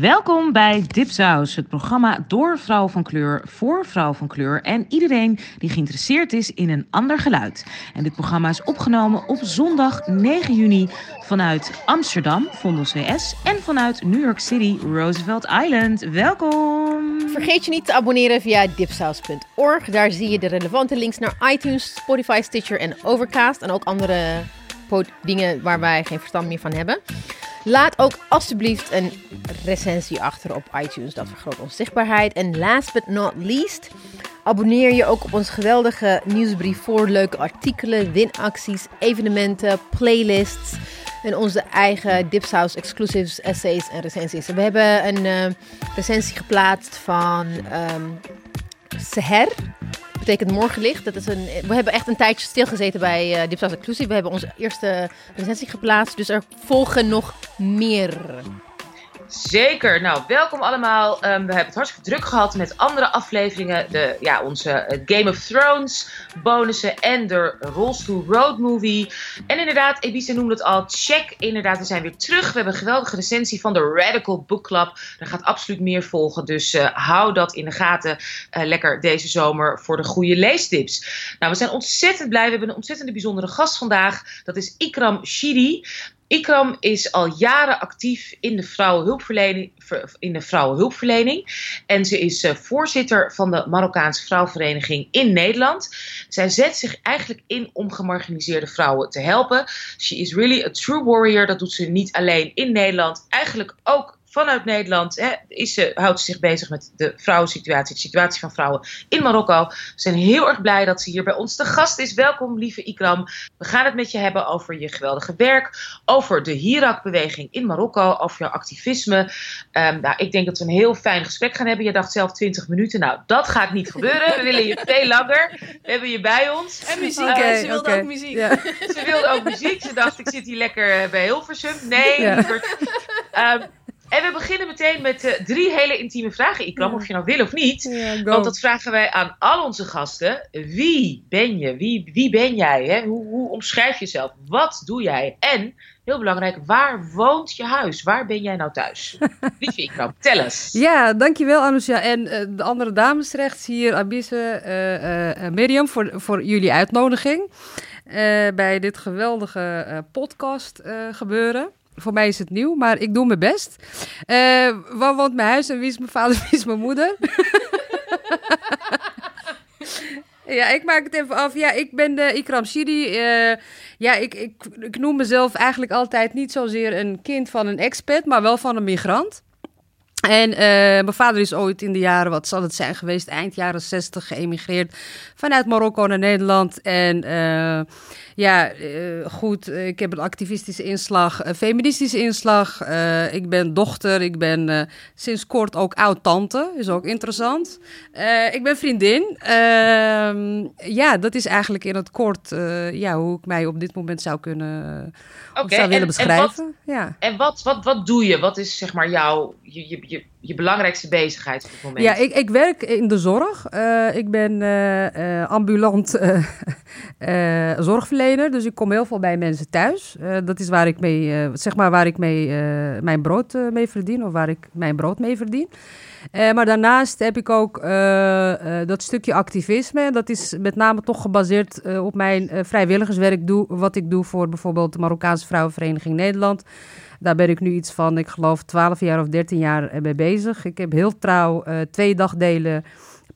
Welkom bij Dipsaus, het programma door vrouw van kleur, voor vrouw van kleur en iedereen die geïnteresseerd is in een ander geluid. En dit programma is opgenomen op zondag 9 juni vanuit Amsterdam, Vondels WS, en vanuit New York City, Roosevelt Island. Welkom! Vergeet je niet te abonneren via dipsaus.org. Daar zie je de relevante links naar iTunes, Spotify, Stitcher en Overcast. En ook andere dingen waar wij geen verstand meer van hebben. Laat ook alsjeblieft een recensie achter op iTunes. Dat vergroot onze zichtbaarheid. En last but not least, abonneer je ook op onze geweldige nieuwsbrief voor leuke artikelen, winacties, evenementen, playlists. En onze eigen Dipsaus exclusives, essays en recensies. We hebben een uh, recensie geplaatst van um, Seher betekent morgenlicht. Dat is een, we hebben echt een tijdje stilgezeten bij uh, Dipsaus Exclusive. We hebben onze eerste recensie geplaatst. Dus er volgen nog meer. Zeker. Nou, welkom allemaal. Um, we hebben het hartstikke druk gehad met andere afleveringen. De, ja, onze uh, Game of Thrones bonussen en de Rolstool Road Movie. En inderdaad, Ebisa noemde het al. Check, inderdaad, we zijn weer terug. We hebben een geweldige recensie van de Radical Book Club. Er gaat absoluut meer volgen. Dus uh, hou dat in de gaten. Uh, lekker deze zomer voor de goede leestips. Nou, we zijn ontzettend blij. We hebben een ontzettend bijzondere gast vandaag. Dat is Ikram Shiri. Ikram is al jaren actief in de vrouwenhulpverlening. In de vrouwenhulpverlening. En ze is uh, voorzitter van de Marokkaanse Vrouwenvereniging in Nederland. Zij zet zich eigenlijk in om gemarginaliseerde vrouwen te helpen. She is really a true warrior. Dat doet ze niet alleen in Nederland, eigenlijk ook vanuit Nederland hè, is ze, houdt ze zich bezig met de vrouwensituatie, de situatie van vrouwen in Marokko. We zijn heel erg blij dat ze hier bij ons te gast is. Welkom, lieve Ikram. We gaan het met je hebben over je geweldige werk, over de Hirak-beweging in Marokko, over jouw activisme. Um, nou, ik denk dat we een heel fijn gesprek gaan hebben. Je dacht zelf 20 minuten. Nou, dat gaat niet gebeuren. We willen je veel langer. We hebben je bij ons. En muziek, uh, ze wilde okay. ook muziek. Ze wilde ook muziek. Ze dacht, ik zit hier lekker bij Hilversum. Nee. Um, en we beginnen meteen met uh, drie hele intieme vragen, Ikram, ja. of je nou wil of niet. Ja, Want dat vragen wij aan al onze gasten. Wie ben je? Wie, wie ben jij? Hè? Hoe, hoe omschrijf je jezelf? Wat doe jij? En, heel belangrijk, waar woont je huis? Waar ben jij nou thuis? Lieve Ikram, tel eens. Ja, dankjewel Anousha. En uh, de andere dames rechts hier, Abisse, uh, Mirjam, voor, voor jullie uitnodiging. bij dit geweldige podcast gebeuren. Voor mij is het nieuw, maar ik doe mijn best. Uh, waar woont mijn huis en wie is mijn vader, wie is mijn moeder? ja, ik maak het even af. Ja, ik ben de Ikram Shiri. Uh, ja, ik, ik, ik noem mezelf eigenlijk altijd niet zozeer een kind van een expat, maar wel van een migrant. En uh, mijn vader is ooit in de jaren, wat zal het zijn geweest, eind jaren 60 geëmigreerd vanuit Marokko naar Nederland. En ja, uh, goed, ik heb een activistische inslag, een feministische inslag. ik ben dochter, ik ben sinds kort ook oud-tante, is ook interessant. ik ben vriendin. Ehm, ja, dat is eigenlijk in het kort ja, hoe ik mij op dit moment zou kunnen, okay, zou willen en, beschrijven. En, wat, ja. en wat, wat, wat doe je? Wat is zeg maar jouw... Je, je, je, je belangrijkste bezigheid op moment? Ja, ik, ik werk in de zorg. Uh, ik ben uh, uh, ambulant zorgverlener, dus ik kom heel veel bij mensen thuis. dat is waar ik mee, zeg maar, waar ik mee, mijn brood mee verdien, of waar ik mijn brood mee verdien. maar daarnaast heb ik ook dat stukje activisme. Dat is met name toch gebaseerd op mijn vrijwilligerswerk, doe, wat ik doe voor bijvoorbeeld de Marokkaanse Vrouwenvereniging Nederland. Daar ben ik nu iets van, ik geloof, 12 jaar of 13 jaar mee bezig. Ik heb heel trouw uh, twee dagdelen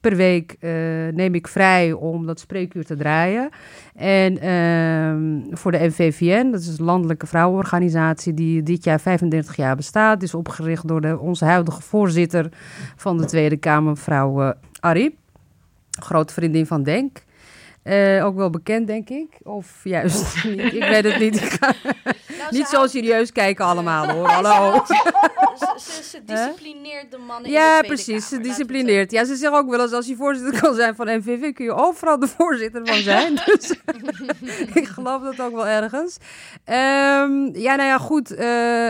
per week uh, neem ik vrij om dat spreekuur te draaien. En uh, voor de NVVN, dat is een landelijke vrouwenorganisatie die dit jaar 35 jaar bestaat, is opgericht door de, onze huidige voorzitter van de Tweede Kamer, mevrouw uh. Grote vriendin van Denk. Uh, ook wel bekend, denk ik. Of juist niet. Ik weet het niet. Ik ga nou, niet zo serieus kijken allemaal, hoor. Hallo. Ze, ze, disciplineert de mannen Ja, precies. Ze disciplineert. Ja, ze zegt ook wel eens, als je voorzitter kan zijn van NVV, kun je overal de voorzitter van zijn. dus ik geloof dat ook wel ergens. Um, ja, nou ja, goed. Uh,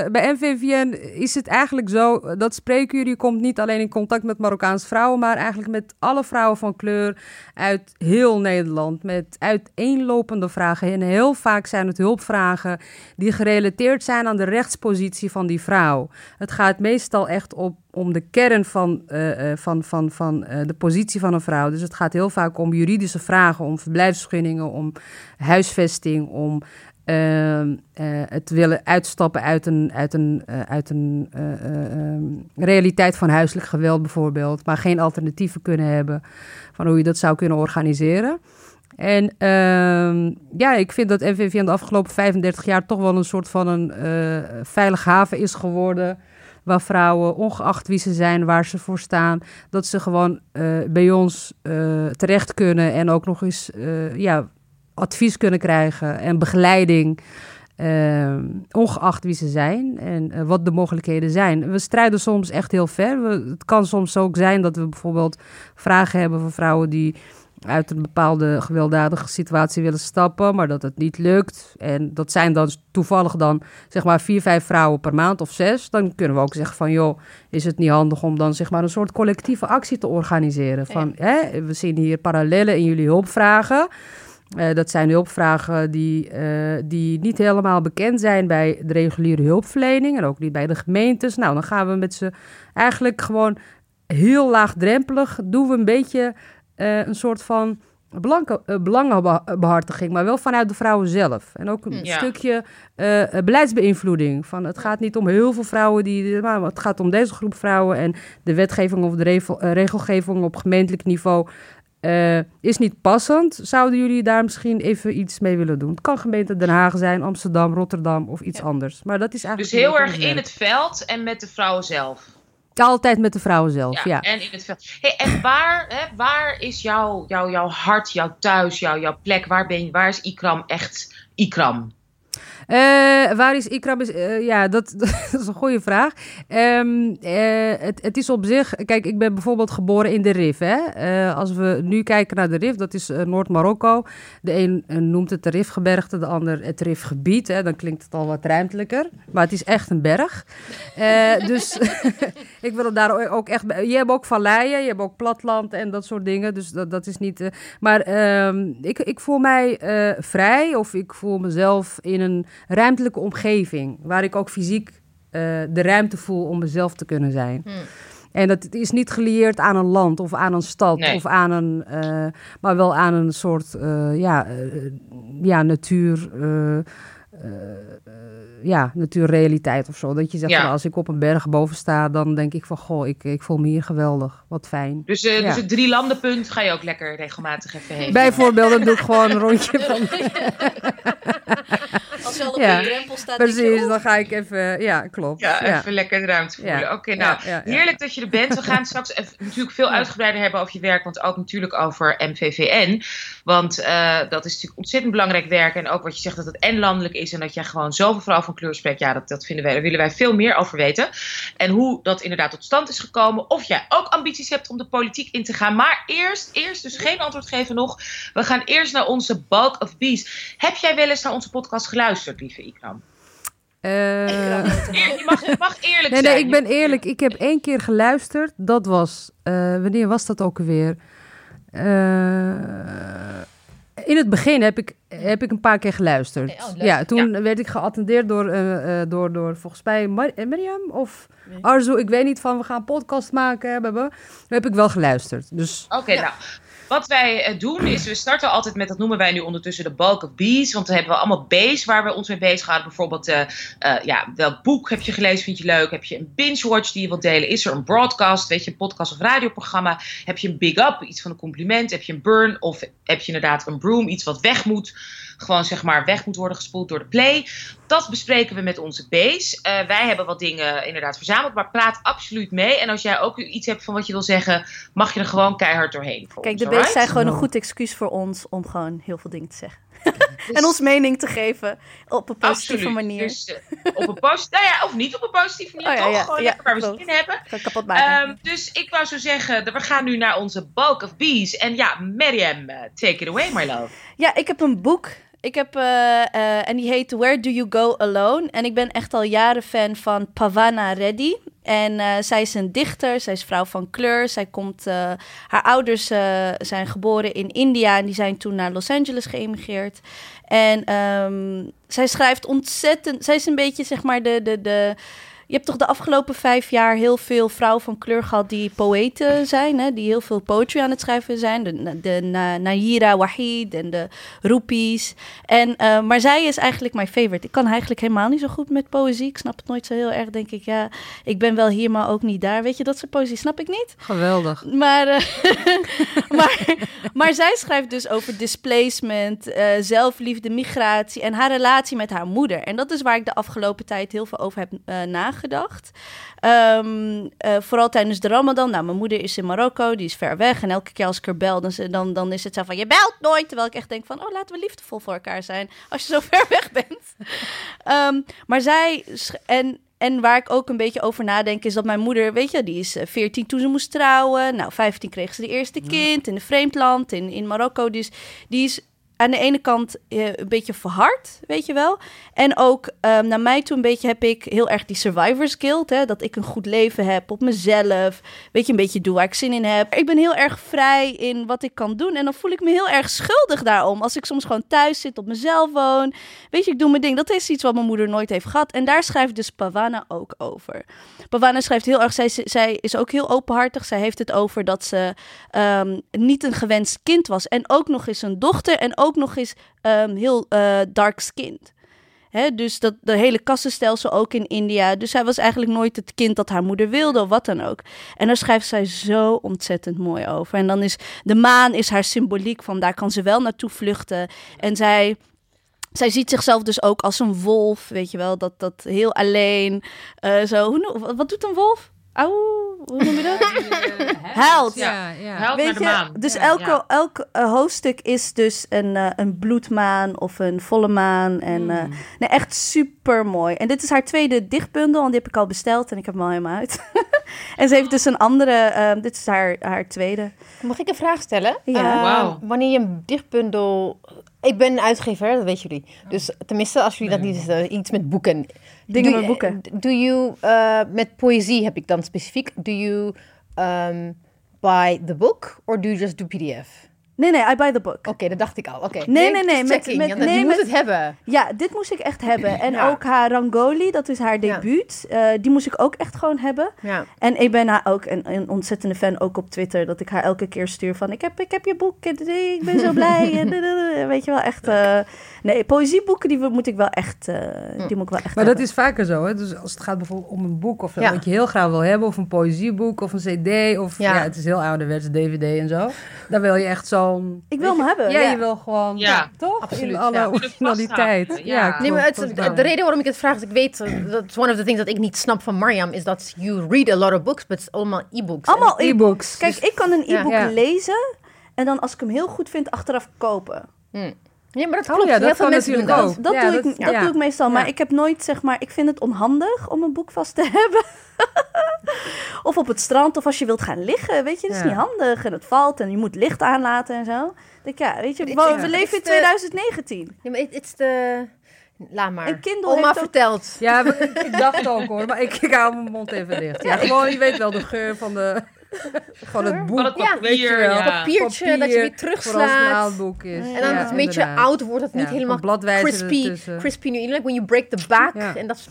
bij NVVN is het eigenlijk zo, dat spreekuur, komt niet alleen in contact met Marokkaanse vrouwen, maar eigenlijk met alle vrouwen van kleur uit heel Nederland met uiteenlopende vragen. En heel vaak zijn het hulpvragen die gerelateerd zijn aan de rechtspositie van die vrouw. Het gaat meestal echt op om de kern van, uh, van, van, van de positie van een vrouw. Dus het gaat heel vaak om juridische vragen, om verblijfsvergunningen, om huisvesting, om Ehm, eh, het willen uitstappen uit een, uit een, uit een uh, realiteit van huiselijk geweld bijvoorbeeld, maar geen alternatieven kunnen hebben van hoe je dat zou kunnen organiseren. En ehm, ja, ik vind dat NVV in de afgelopen 35 jaar toch wel een soort van een veilige haven is geworden. Waar vrouwen, ongeacht wie ze zijn, waar ze voor staan, dat ze gewoon bij ons terecht kunnen en ook nog eens ja, advies kunnen krijgen en begeleiding. Uh, ongeacht wie ze zijn en wat de mogelijkheden zijn. We strijden soms echt heel ver. Het kan soms ook zijn dat we bijvoorbeeld vragen hebben van vrouwen die uit een bepaalde gewelddadige situatie willen stappen, maar dat het niet lukt. En dat zijn dan toevallig dan zeg maar vier, vijf vrouwen per maand of zes. Dan kunnen we ook zeggen van joh, is het niet handig om dan zeg maar een soort collectieve actie te organiseren. Van hè, we zien hier parallellen in jullie hulpvragen. Uh, dat zijn hulpvragen die, uh, die niet helemaal bekend zijn bij de reguliere hulpverlening en ook niet bij de gemeentes. Nou, dan gaan we met ze eigenlijk gewoon heel laagdrempelig doen we een beetje een soort van belangenbehartiging, maar wel vanuit de vrouwen zelf. En ook een hm. ja. stukje beleidsbeïnvloeding. Van, het gaat niet om heel veel vrouwen, die, maar het gaat om deze groep vrouwen en de wetgeving of de regelgeving op gemeentelijk niveau uh, is niet passend. Zouden jullie daar misschien even iets mee willen doen? Het kan gemeente Den Haag zijn, Amsterdam, Rotterdam of iets anders. Maar dat is eigenlijk. Dus heel erg in het veld en met de vrouwen zelf. Altijd met de vrouwen zelf, ja. ja. En in het veld. Hey, en waar, hè, waar is jouw, jouw, jouw hart, jouw thuis, jouw, jouw plek? Waar, ben je, waar is Ikram echt Ikram? Uh, waar is Ikram? Uh, ja, dat, dat, is een goede vraag. Um, uh, het, het, is op zich... Kijk, ik ben bijvoorbeeld geboren in de Rif. Hè? als we nu kijken naar de Rif, dat is Noord-Marokko. De een noemt het de Rifgebergte, de ander het Rifgebied. Hè? Dan klinkt het al wat ruimtelijker. Maar het is echt een berg. dus ik wil het daar ook echt... Je hebt ook valleien, je hebt ook platland en dat soort dingen. Dus dat, dat is niet... maar um, ik, ik voel mij vrij of ik voel mezelf in een ruimtelijke omgeving. Waar ik ook fysiek uh, de ruimte voel om mezelf te kunnen zijn. Hmm. En dat is niet gelieerd aan een land of aan een stad nee. of aan een, uh, maar wel aan een soort uh, ja, ja, natuur ja, natuurrealiteit of zo. Dat je zegt, ja. als ik op een berg boven sta, dan denk ik van, goh, ik, ik voel me hier geweldig. Wat fijn. Dus, uh, ja. dus het drie landenpunt ga je ook lekker regelmatig even heen. Bijvoorbeeld, dan doe ik gewoon een rondje van... Als je al op ja. de drempel staat. Precies, dan ga ik even, ja, klopt. Ja, even lekker de ruimte voelen. Oké, nou, heerlijk dat je er bent. We gaan straks even, natuurlijk veel uitgebreider hebben over je werk, want ook natuurlijk over MVVN. Want uh, dat is natuurlijk ontzettend belangrijk werk. En ook wat je zegt dat het en landelijk is en dat jij gewoon zoveel vrouwen van kleur spreekt. Ja, dat, dat vinden wij, daar willen wij veel meer over weten. En hoe dat inderdaad tot stand is gekomen. Of jij ook ambities hebt om de politiek in te gaan. Maar eerst, eerst dus geen antwoord geven nog. We gaan eerst naar onze Bulk of Bees. Heb jij wel eens naar onze podcast geluisterd, lieve Ikram? Uh, je, mag, je mag eerlijk nee, zijn. Nee, ik ben eerlijk. Ik heb één keer geluisterd. Dat was, uh, wanneer was dat ook alweer? Uh, in het begin heb ik, heb ik een paar keer geluisterd. Oh, ja, toen ja. werd ik geattendeerd door, uh, uh, door, door volgens mij Mar Miriam of nee. Arzo. Ik weet niet van, we gaan een podcast maken. Toen heb ik wel geluisterd. Dus... Oké, okay, nou. Wat wij uh, doen is, we starten altijd met, dat noemen wij nu ondertussen de bulk of bees. Want dan hebben we allemaal B's waar we ons mee bezighouden. Bijvoorbeeld, uh, uh, ja, welk boek heb je gelezen, vind je leuk? Heb je een binge-watch die je wilt delen? Is er een broadcast, weet je, een podcast of radioprogramma? Heb je een big-up, iets van een compliment? Heb je een burn? Of heb je inderdaad een broom, iets wat weg moet? Gewoon zeg maar weg moet worden gespoeld door de play. Dat bespreken we met onze base. Uh, wij hebben wat dingen inderdaad verzameld, maar praat absoluut mee. En als jij ook iets hebt van wat je wil zeggen, mag je er gewoon keihard doorheen. Kijk, de base zijn gewoon een goed excuus voor ons om gewoon heel veel dingen te zeggen. Dus, en ons mening te geven op een positieve absoluut. manier. Dus, uh, op een positieve, nou ja, of niet op een positieve manier, oh, ja, toch? Ja, gewoon ja, lekker waar we zin in hebben. Kapot maken. Um, dus ik wou zo zeggen, we gaan nu naar onze bulk of bees. En ja, Mariam, uh, take it away, my love. Ja, ik heb een boek ik heb, uh, uh, en die heet Where Do You Go Alone? En ik ben echt al jaren fan van Pavana Reddy. En uh, zij is een dichter, zij is vrouw van kleur. Zij komt, haar ouders zijn geboren in India en die zijn toen naar Los Angeles geëmigreerd. En um, zij schrijft ontzettend, zij is een beetje zeg maar de, de, de je hebt toch de afgelopen vijf jaar heel veel vrouwen van kleur gehad die poëten zijn, hè? die heel veel poetry aan het schrijven zijn. De, de Na- Nayira Wahid en de Rupees. En, eh, maar zij is eigenlijk mijn favorite. Ik kan eigenlijk helemaal niet zo goed met poëzie. Ik snap het nooit zo heel erg, denk ik. Ja, ik ben wel hier, maar ook niet daar. Weet je, dat soort poëzie snap ik niet. Geweldig. Maar, eh, maar, maar zij schrijft dus over displacement, eh, zelfliefde, migratie en haar relatie met haar moeder. En dat is waar ik de afgelopen tijd heel veel over heb eh, nagedacht. Ehm, eh, vooral tijdens de Ramadan. Nou, mijn moeder is in Marokko, die is ver weg. En elke keer als ik er bel, dan, dan, dan is het zo van: je belt nooit. Terwijl ik echt denk: van, oh, laten we liefdevol voor elkaar zijn. Als je zo ver weg bent. Ehm, maar zij. En, en waar ik ook een beetje over nadenk, is dat mijn moeder, weet je, die is eh, 14 toen ze moest trouwen. Nou, 15 kreeg ze de eerste kind in een vreemd land, in, in Marokko. Dus die is aan de ene kant eh, een beetje verhard, weet je wel. En ook ehm, naar mij toe een beetje heb ik heel erg die survivors guilt. Hè, dat ik een goed leven heb op mezelf. Weet je, een beetje doe waar ik zin in heb. Ik ben heel erg vrij in wat ik kan doen. En dan voel ik me heel erg schuldig daarom. Als ik soms gewoon thuis zit, op mezelf woon. Weet je, ik doe mijn ding. Dat is iets wat mijn moeder nooit heeft gehad. En daar schrijft dus Pawana ook over. Pawana schrijft heel erg, zij, zij is ook heel openhartig. Zij heeft het over dat ze ehm, niet een gewenst kind was. En ook nog eens een dochter. En ook nog eens ehm, heel eh, dark-skinned. Hè, dus dat de hele kassenstelsel ook in India. Dus zij was eigenlijk nooit het kind dat haar moeder wilde of wat dan ook. En daar schrijft zij zo ontzettend mooi over. En dan is de maan is haar symboliek van daar kan ze wel naartoe vluchten. En zij zij ziet zichzelf dus ook als een wolf, weet je wel, dat, dat heel alleen. eh, zo, hoe, wat doet een wolf? Auw, hoe noem je dat? Huilt. Ja, ja. Weet je, dus elke, Ja. elk eh, hoofdstuk is dus een, eh, een bloedmaan of een volle maan. En eh, nee, echt super mooi. En dit is haar tweede dichtbundel, want die heb ik al besteld en ik heb hem al helemaal uit. en ze heeft dus een andere, eh, dit is haar, haar tweede. Mag ik een vraag stellen? Ja. Eh, Wauw. Wanneer je een dichtbundel... Ik ben een uitgever, dat weten jullie. Dus tenminste, als jullie dat niet iets met boeken. Dingen Doe met boeken. Do you, eh, met poëzie heb ik dan specifiek, do you um, buy the book or do you just do pdf? Nee, nee, I buy the book. Oké, dat dacht ik al. Oké. Nee, nee, nee, met- met- Ja, nee, je moet met- het hebben. Ja, dit moest ik echt hebben. En Ja. ook haar Rangoli, dat is haar Ja. debuut. eh, die moest ik ook echt gewoon hebben. Ja. En ik ben haar ook een, een ontzettende fan, ook op Twitter. Dat ik haar elke keer stuur van... Ik heb, ik heb je boek, en ik ben zo blij. en, weet je wel, echt... eh, nee, poëzieboeken, die moet ik wel echt... eh, die moet ik wel echt Maar dat is vaker zo. Hè? Dus als het gaat bijvoorbeeld om een boek of zo, Ja. wat je heel graag wil hebben, of een poëzieboek of een CD, of ja, Ja. het is heel ouderwets, DVD en zo. Dan wil je echt Ik wil hem hebben, Ja, ja. je wil gewoon. Ja. toch? Absoluut, In alle ja. originaliteit. Ja, ja. klopt, Nee, maar het, de, reden waarom ik het vraag is, ik weet, eh, dat is one of the things dat ik niet snap van Mariam, is dat you read a lot of books, but it's allemaal e-books. Allemaal e-books. Kijk, ik kan een e-book Ja. lezen... en dan als ik hem heel goed vind, achteraf kopen. Nee, maar dat Oh klopt. ja, dat Heel veel kan mensen doen natuurlijk dat. ook. Dat, Ja, doe, dat- ik, dat ja. doe ik meestal. Maar Ja. ik heb nooit, zeg maar... Ik vind het onhandig om een boek vast te hebben. of op het strand, of als je wilt gaan liggen. Weet je, dat is Ja. niet handig. En het valt en je moet licht aanlaten en zo. Ik Denk, ja, weet je, we, Ja. we leven in Het is de- 2019. Nee, maar het is de... Laat maar. Kindle Oma heeft ook- vertelt. Ja, ik dacht ook hoor, maar ik, ik hou mijn mond even dicht. Ja, gewoon, je weet wel, de geur van, de, van het boek. Van het Ja, papier, weet je wel. ja. Papiertje, dat je weer terugslaat. boek is. En dan Ja, het een beetje inderdaad. oud wordt, dat het niet Ja, helemaal van bladwijzen crispy, ertussen. crispy nu. Like when you break the back. Ja. En dat is-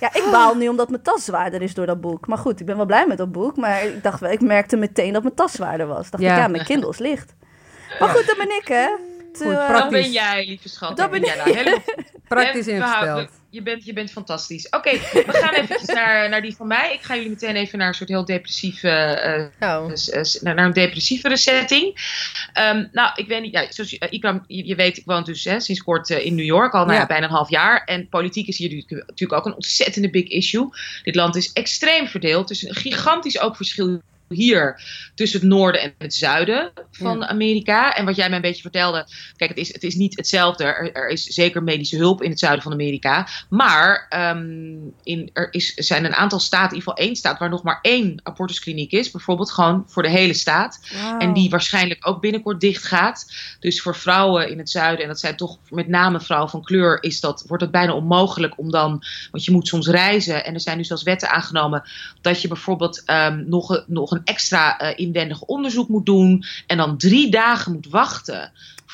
Ja, ik baal nu omdat mijn tas zwaarder is door dat boek. Maar goed, ik ben wel blij met dat boek. Maar ik dacht wel, ik merkte meteen dat mijn tas zwaarder was. Dacht Ja. ik, ja, mijn Kindle is licht. Maar goed, dat ben ik, hè. Te, Goed, eh, praktisch. Dan ben jij, lieve schat. Dat ben nou helemaal Praktisch En we houden- ingesteld. Je bent, je bent fantastisch. Oké, we gaan eventjes naar, naar die van mij. Ik ga jullie meteen even naar een soort heel depressieve, eh, Oh. dus, eh, naar, een depressievere setting. Ehm, nou, ik weet niet, ja, zoals Ikram, je, je weet, ik woon dus hè, sinds kort eh, in New York, al Ja. ja, bijna een half jaar. En politiek is hier natuurlijk ook een ontzettende big issue. Dit land is extreem verdeeld. Er is een gigantisch ook verschil hier tussen het noorden en het zuiden van Amerika. En wat jij mij een beetje vertelde, kijk, het is, het is niet hetzelfde. Er, er is zeker medische hulp in het zuiden van Amerika. Maar ehm, in, er is, zijn een aantal staten, in ieder geval één staat, waar nog maar één abortuskliniek is. Bijvoorbeeld gewoon voor de hele staat. En die waarschijnlijk ook binnenkort dicht gaat. Dus voor vrouwen in het zuiden, en dat zijn toch met name vrouwen van kleur, is dat, wordt het bijna onmogelijk om dan. Want je moet soms reizen. En er zijn nu zelfs wetten aangenomen dat je bijvoorbeeld ehm, nog, nog een extra eh, inwendig onderzoek moet doen. En dan drie dagen moet wachten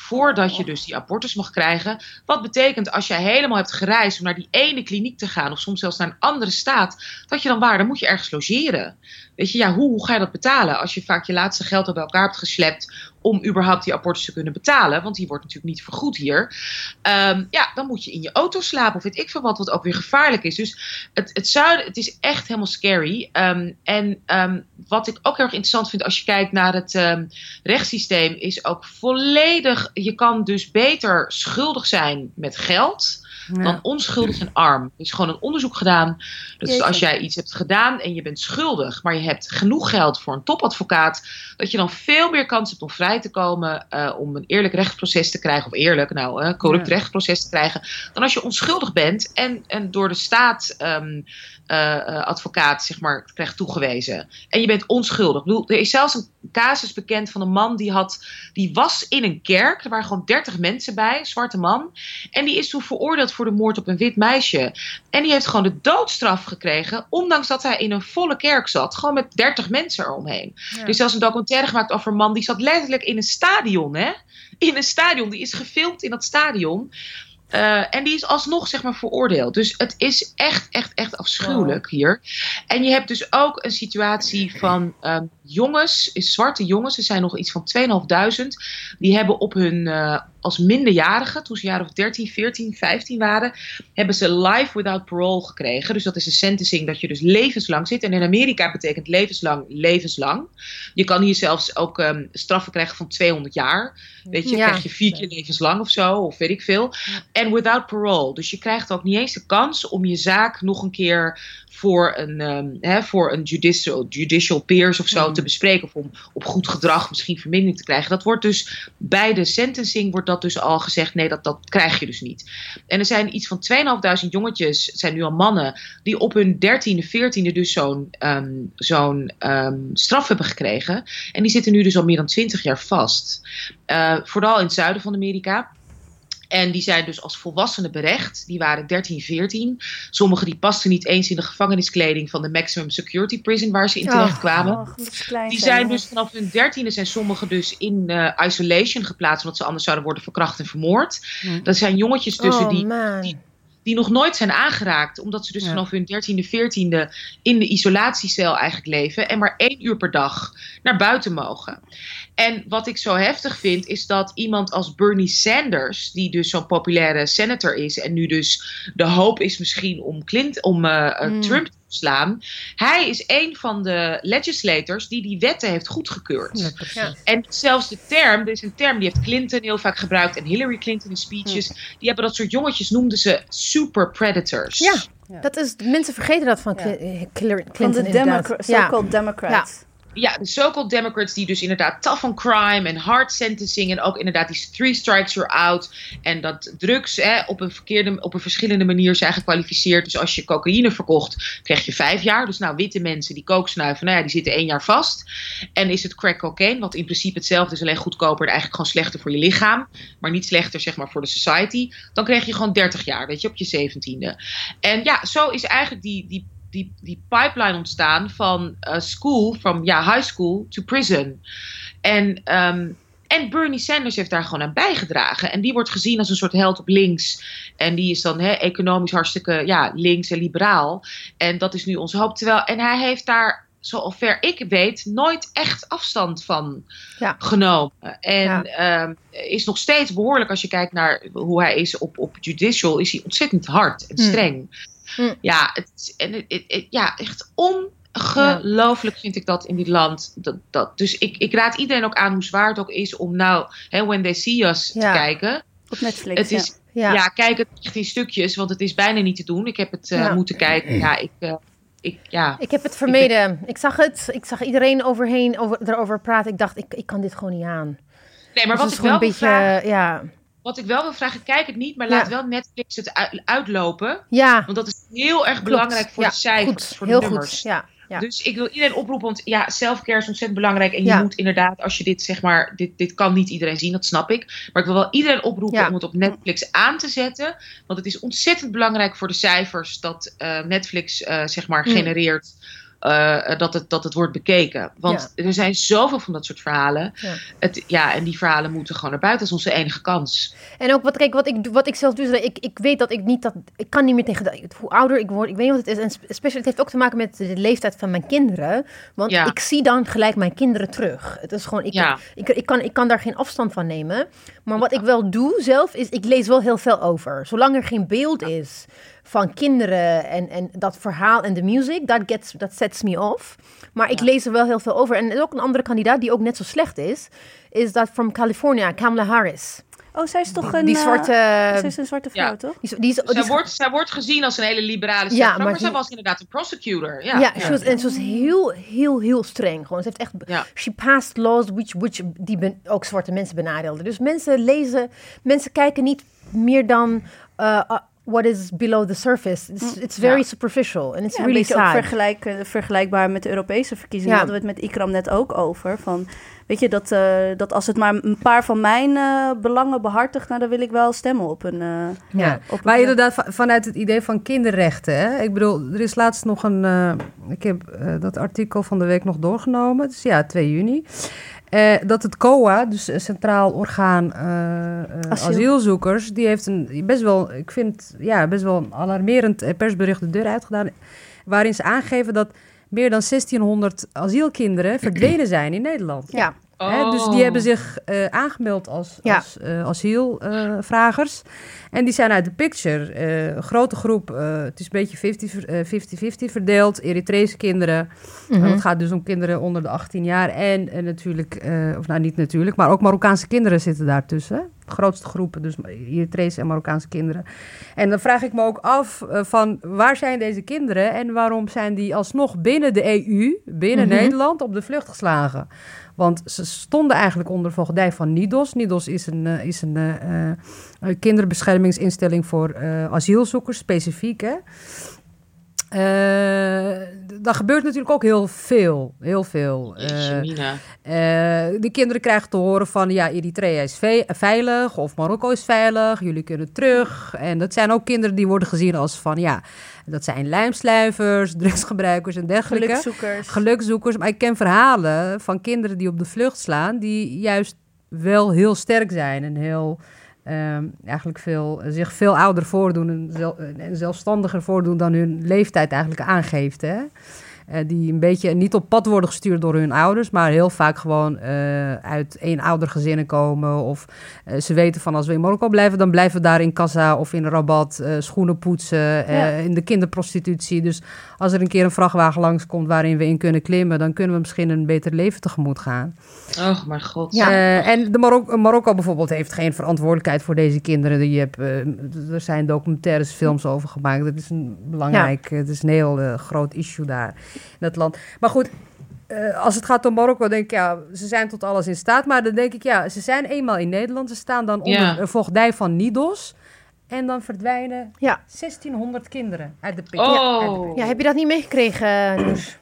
voordat je dus die abortus mag krijgen. Wat betekent als jij helemaal hebt gereisd om naar die ene kliniek te gaan, of soms zelfs naar een andere staat, dat je dan waar, dan moet je ergens logeren. Weet je, ja, hoe, hoe ga je dat betalen als je vaak je laatste geld al bij elkaar hebt geslept om überhaupt die abortus te kunnen betalen? Want die wordt natuurlijk niet vergoed hier. Ehm, ja, dan moet je in je auto slapen of weet ik veel wat, wat ook weer gevaarlijk is. Dus het, het zuiden, het is echt helemaal scary. Um, en um, wat ik ook heel erg interessant vind als je kijkt naar het rechtssysteem, is ook volledig, je kan dus beter schuldig zijn met geld dan onschuldig en arm. Er is gewoon een onderzoek gedaan. Dus als jij iets hebt gedaan en je bent schuldig, maar je hebt genoeg geld voor een topadvocaat, dat je dan veel meer kans hebt om vrij te komen, uh, om een eerlijk rechtsproces te krijgen, of eerlijk, nou, uh, corrupt ja. rechtsproces te krijgen, dan als je onschuldig bent en, en door de staat um, uh, advocaat zeg maar, krijgt toegewezen. En je bent onschuldig. Ik bedoel, er is zelfs een casus bekend van een man die, had, die was in een kerk. Er waren gewoon dertig mensen bij, een zwarte man. En die is toen veroordeeld voor de moord op een wit meisje. En die heeft gewoon de doodstraf gekregen, ondanks dat hij in een volle kerk zat. Gewoon met dertig mensen eromheen. Ja. Er is zelfs een documentaire gemaakt over een man die zat letterlijk in een stadion. Hè? In een stadion. Die is gefilmd in dat stadion. Uh, en die is alsnog zeg maar veroordeeld. Dus het is echt, echt, echt afschuwelijk wow. hier. En je hebt dus ook een situatie van um, jongens, zwarte jongens, er zijn nog iets van 2.500, die hebben op hun, uh, als minderjarigen, toen ze jaren of 13, 14, 15 waren, hebben ze life without parole gekregen. Dus dat is een sentencing dat je dus levenslang zit. En in Amerika betekent levenslang levenslang. Je kan hier zelfs ook um, straffen krijgen van 200 jaar. Weet je, ja. krijg je vier keer levenslang of zo, of weet ik veel. En without parole. Dus je krijgt ook niet eens de kans om je zaak nog een keer voor een, um, hè, voor een judicial, judicial peers of zo mm. te bespreken. Of om op goed gedrag misschien vermindering te krijgen. Dat wordt dus bij de sentencing wordt dat dus al gezegd. Nee, dat, dat krijg je dus niet. En er zijn iets van 2.500 jongetjes, het zijn nu al mannen, die op hun 13e, 14e dus zo'n um, zo'n um, straf hebben gekregen. En die zitten nu dus al meer dan 20 jaar vast. Uh, vooral in het zuiden van Amerika. En die zijn dus als volwassenen berecht. Die waren 13, 14. Sommigen die pasten niet eens in de gevangeniskleding van de Maximum Security Prison waar ze in terecht oh, kwamen. Oh, die zijn dus vanaf hun dertiende zijn sommigen dus in uh, isolation geplaatst. Omdat ze anders zouden worden verkracht en vermoord. Hm. Dat zijn jongetjes tussen oh, die, die, die nog nooit zijn aangeraakt. Omdat ze dus ja. vanaf hun dertiende, veertiende in de isolatiecel eigenlijk leven. En maar één uur per dag naar buiten mogen. En wat ik zo heftig vind, is dat iemand als Bernie Sanders, die dus zo'n populaire senator is en nu dus de hoop is misschien om, Clint, om uh, mm. Trump te slaan, hij is een van de legislators die die wetten heeft goedgekeurd. Ja, en zelfs de term, er is een term die heeft Clinton heel vaak gebruikt en Hillary Clinton in speeches, mm. die hebben dat soort jongetjes noemden ze super predators. Ja. Ja. Dat is, mensen vergeten dat van ja. Clinton. Van de so-called Democrats ja, de so-called Democrats die dus inderdaad tough on crime en hard sentencing en ook inderdaad die three strikes you're out en dat drugs hè, op, een verkeerde, op een verschillende manier zijn gekwalificeerd. Dus als je cocaïne verkocht, krijg je vijf jaar. Dus nou, witte mensen die kook snuiven, nou ja, die zitten één jaar vast. En is het crack cocaine, wat in principe hetzelfde is, alleen goedkoper en eigenlijk gewoon slechter voor je lichaam, maar niet slechter zeg maar voor de society, dan krijg je gewoon 30 jaar, weet je, op je zeventiende. En ja, zo is eigenlijk die, die die, die pipeline ontstaan van uh, school, van ja, high school to prison. En, um, en Bernie Sanders heeft daar gewoon aan bijgedragen. En die wordt gezien als een soort held op links. En die is dan he, economisch hartstikke ja, links en liberaal. En dat is nu onze hoop. Terwijl, en hij heeft daar zover ik weet, nooit echt afstand van ja. genomen. En ja. um, is nog steeds behoorlijk, als je kijkt naar hoe hij is op, op judicial, is hij ontzettend hard en streng. Hm. Ja, het, en het, het, ja, echt ongelooflijk vind ik dat in dit land. Dat, dat, dus ik, ik raad iedereen ook aan hoe zwaar het ook is om nou hè, When They See Us ja. te kijken. Op Netflix, het is, ja. ja. kijk het echt in stukjes, want het is bijna niet te doen. Ik heb het uh, moeten kijken. Ja, ik... Uh, ik, ja, ik heb het vermeden. Ik, ben... ik, zag het. Ik zag iedereen overheen over, erover praten. Ik dacht, ik, ik kan dit gewoon niet aan. Nee, maar dus wat ik wel een beetje, vraag, ja. Wat ik wel wil vragen, kijk het niet, maar ja. laat wel Netflix het uitlopen. Ja. Want dat is heel erg Klopt. belangrijk voor ja, de cijfers, goed. voor de heel nummers. Goed. Ja. Ja. Dus ik wil iedereen oproepen, want ja, selfcare is ontzettend belangrijk. En je ja. moet inderdaad, als je dit zeg maar, dit, dit kan niet iedereen zien, dat snap ik. Maar ik wil wel iedereen oproepen ja. om het op Netflix aan te zetten. Want het is ontzettend belangrijk voor de cijfers dat uh, Netflix uh, zeg maar genereert eh, dat, het, dat het wordt bekeken. Want er zijn zoveel van dat soort verhalen. Ja. Het, ja, en die verhalen moeten gewoon naar buiten. Dat is onze enige kans. En ook wat, kijk, wat, ik, wat ik zelf doe, is dat ik, ik weet dat ik niet dat. Ik kan niet meer tegen. de- Hoe ouder ik word, ik weet niet wat het is. En spe- special, het heeft ook te maken met de leeftijd van mijn kinderen. Want Ja. ik zie dan gelijk mijn kinderen terug. Het is gewoon. Ik, Ja. ik, ik, kan, ik kan daar geen afstand van nemen. Maar wat ik wel doe zelf, is ik lees wel heel veel over. Zolang er geen beeld is van kinderen en, en dat verhaal en de music, dat gets, dat sets me off. Maar ik lees er wel heel veel over. En er is ook een andere kandidaat die ook net zo slecht is, is dat from California, Kamala Harris. Oh, zij is toch een... Die eh, zwarte... zij is een zwarte vrouw, Ja. toch? Die, is- die is, die Zij is- wordt, zij wordt gezien als een hele liberale Ja, maar, maar zij was inderdaad een prosecutor. ja, Ja, Ze was, en ze was heel, heel, heel streng. Gewoon. Ze heeft echt... Ja. She passed laws which, which die ben- ook zwarte mensen benadeelden. Dus mensen lezen... Mensen kijken niet meer dan... uh, what is below the surface. It's, it's very Ja. superficial. And it's Ja, een really beetje ook vergelijk, eh, vergelijkbaar met de Europese verkiezingen. Ja. Hadden we het met Ikram net ook over. Van, weet je, dat, eh, dat als het maar een paar van mijn eh, belangen behartigt... Nou, dan wil ik wel stemmen op een... eh, Ja, op maar een- inderdaad va- vanuit het idee van kinderrechten. Hè? Ik bedoel, er is laatst nog een... eh, ik heb eh, dat artikel van de week nog doorgenomen. Dus ja, 2 juni. Eh, dat het COA, dus Centraal Orgaan Asiel. Asielzoekers... die heeft een best wel, ik vind, ja, best wel een alarmerend persbericht de deur uitgedaan... waarin ze aangeven dat meer dan 1600 asielkinderen verdwenen zijn in Nederland. Ja. Hè, dus die hebben zich eh, aangemeld als, Ja. als eh, asielvragers. en die zijn uit de picture. Eh, een grote groep, het is een beetje 50 ver- eh, 50-50 verdeeld. Eritrese kinderen. En het gaat dus om kinderen onder de 18 jaar. En, en natuurlijk, of nou niet natuurlijk, maar ook Marokkaanse kinderen zitten daartussen. Grootste groepen, dus Eritrese en Marokkaanse kinderen. En dan vraag ik me ook af eh, van waar zijn deze kinderen en waarom zijn die alsnog binnen de EU, binnen Mhm. Nederland, op de vlucht geslagen? Want ze stonden eigenlijk onder voogdij van NIDOS. NIDOS is een, eh, is een eh, kinderbeschermingsinstelling voor asielzoekers, specifiek. Hè? Eh, daar gebeurt natuurlijk ook heel veel. Heel veel. Eh, Mina. eh, de kinderen krijgen te horen van ja, Eritrea is ve- veilig of Marokko is veilig, jullie kunnen terug. En dat zijn ook kinderen die worden gezien als van ja, dat zijn lijmsluivers, drugsgebruikers en dergelijke. Gelukzoekers. Gelukzoekers. Maar ik ken verhalen van kinderen die op de vlucht slaan, die juist wel heel sterk zijn en heel. Ehm, eigenlijk veel, zich veel ouder voordoen en, zel- en zelfstandiger voordoen dan hun leeftijd eigenlijk aangeeft. Hè? Eh, die een beetje niet op pad worden gestuurd door hun ouders, maar heel vaak gewoon eh, uit eenoudergezinnen komen. Of eh, ze weten van als we in Marokko blijven, dan blijven we daar in Kassa of in Rabat schoenen poetsen, Ja. in de kinderprostitutie. Dus als er een keer een vrachtwagen langskomt waarin we in kunnen klimmen, dan kunnen we misschien een beter leven tegemoet gaan. Oh, mijn god. Ja. En de Marok- Marokko bijvoorbeeld heeft geen verantwoordelijkheid voor deze kinderen. Je hebt, er zijn documentaires, films over gemaakt. Dat is een belangrijk, het is een heel groot issue daar dat land. Maar goed, eh, als het gaat om Marokko, denk ik, ja, ze zijn tot alles in staat. Maar dan denk ik, ja, ze zijn eenmaal in Nederland. Ze staan dan onder Ja. een voogdij van NIDOS. En dan verdwijnen Ja. 1600 kinderen uit de pik. Oh. Ja, heb je dat niet meegekregen, Noes?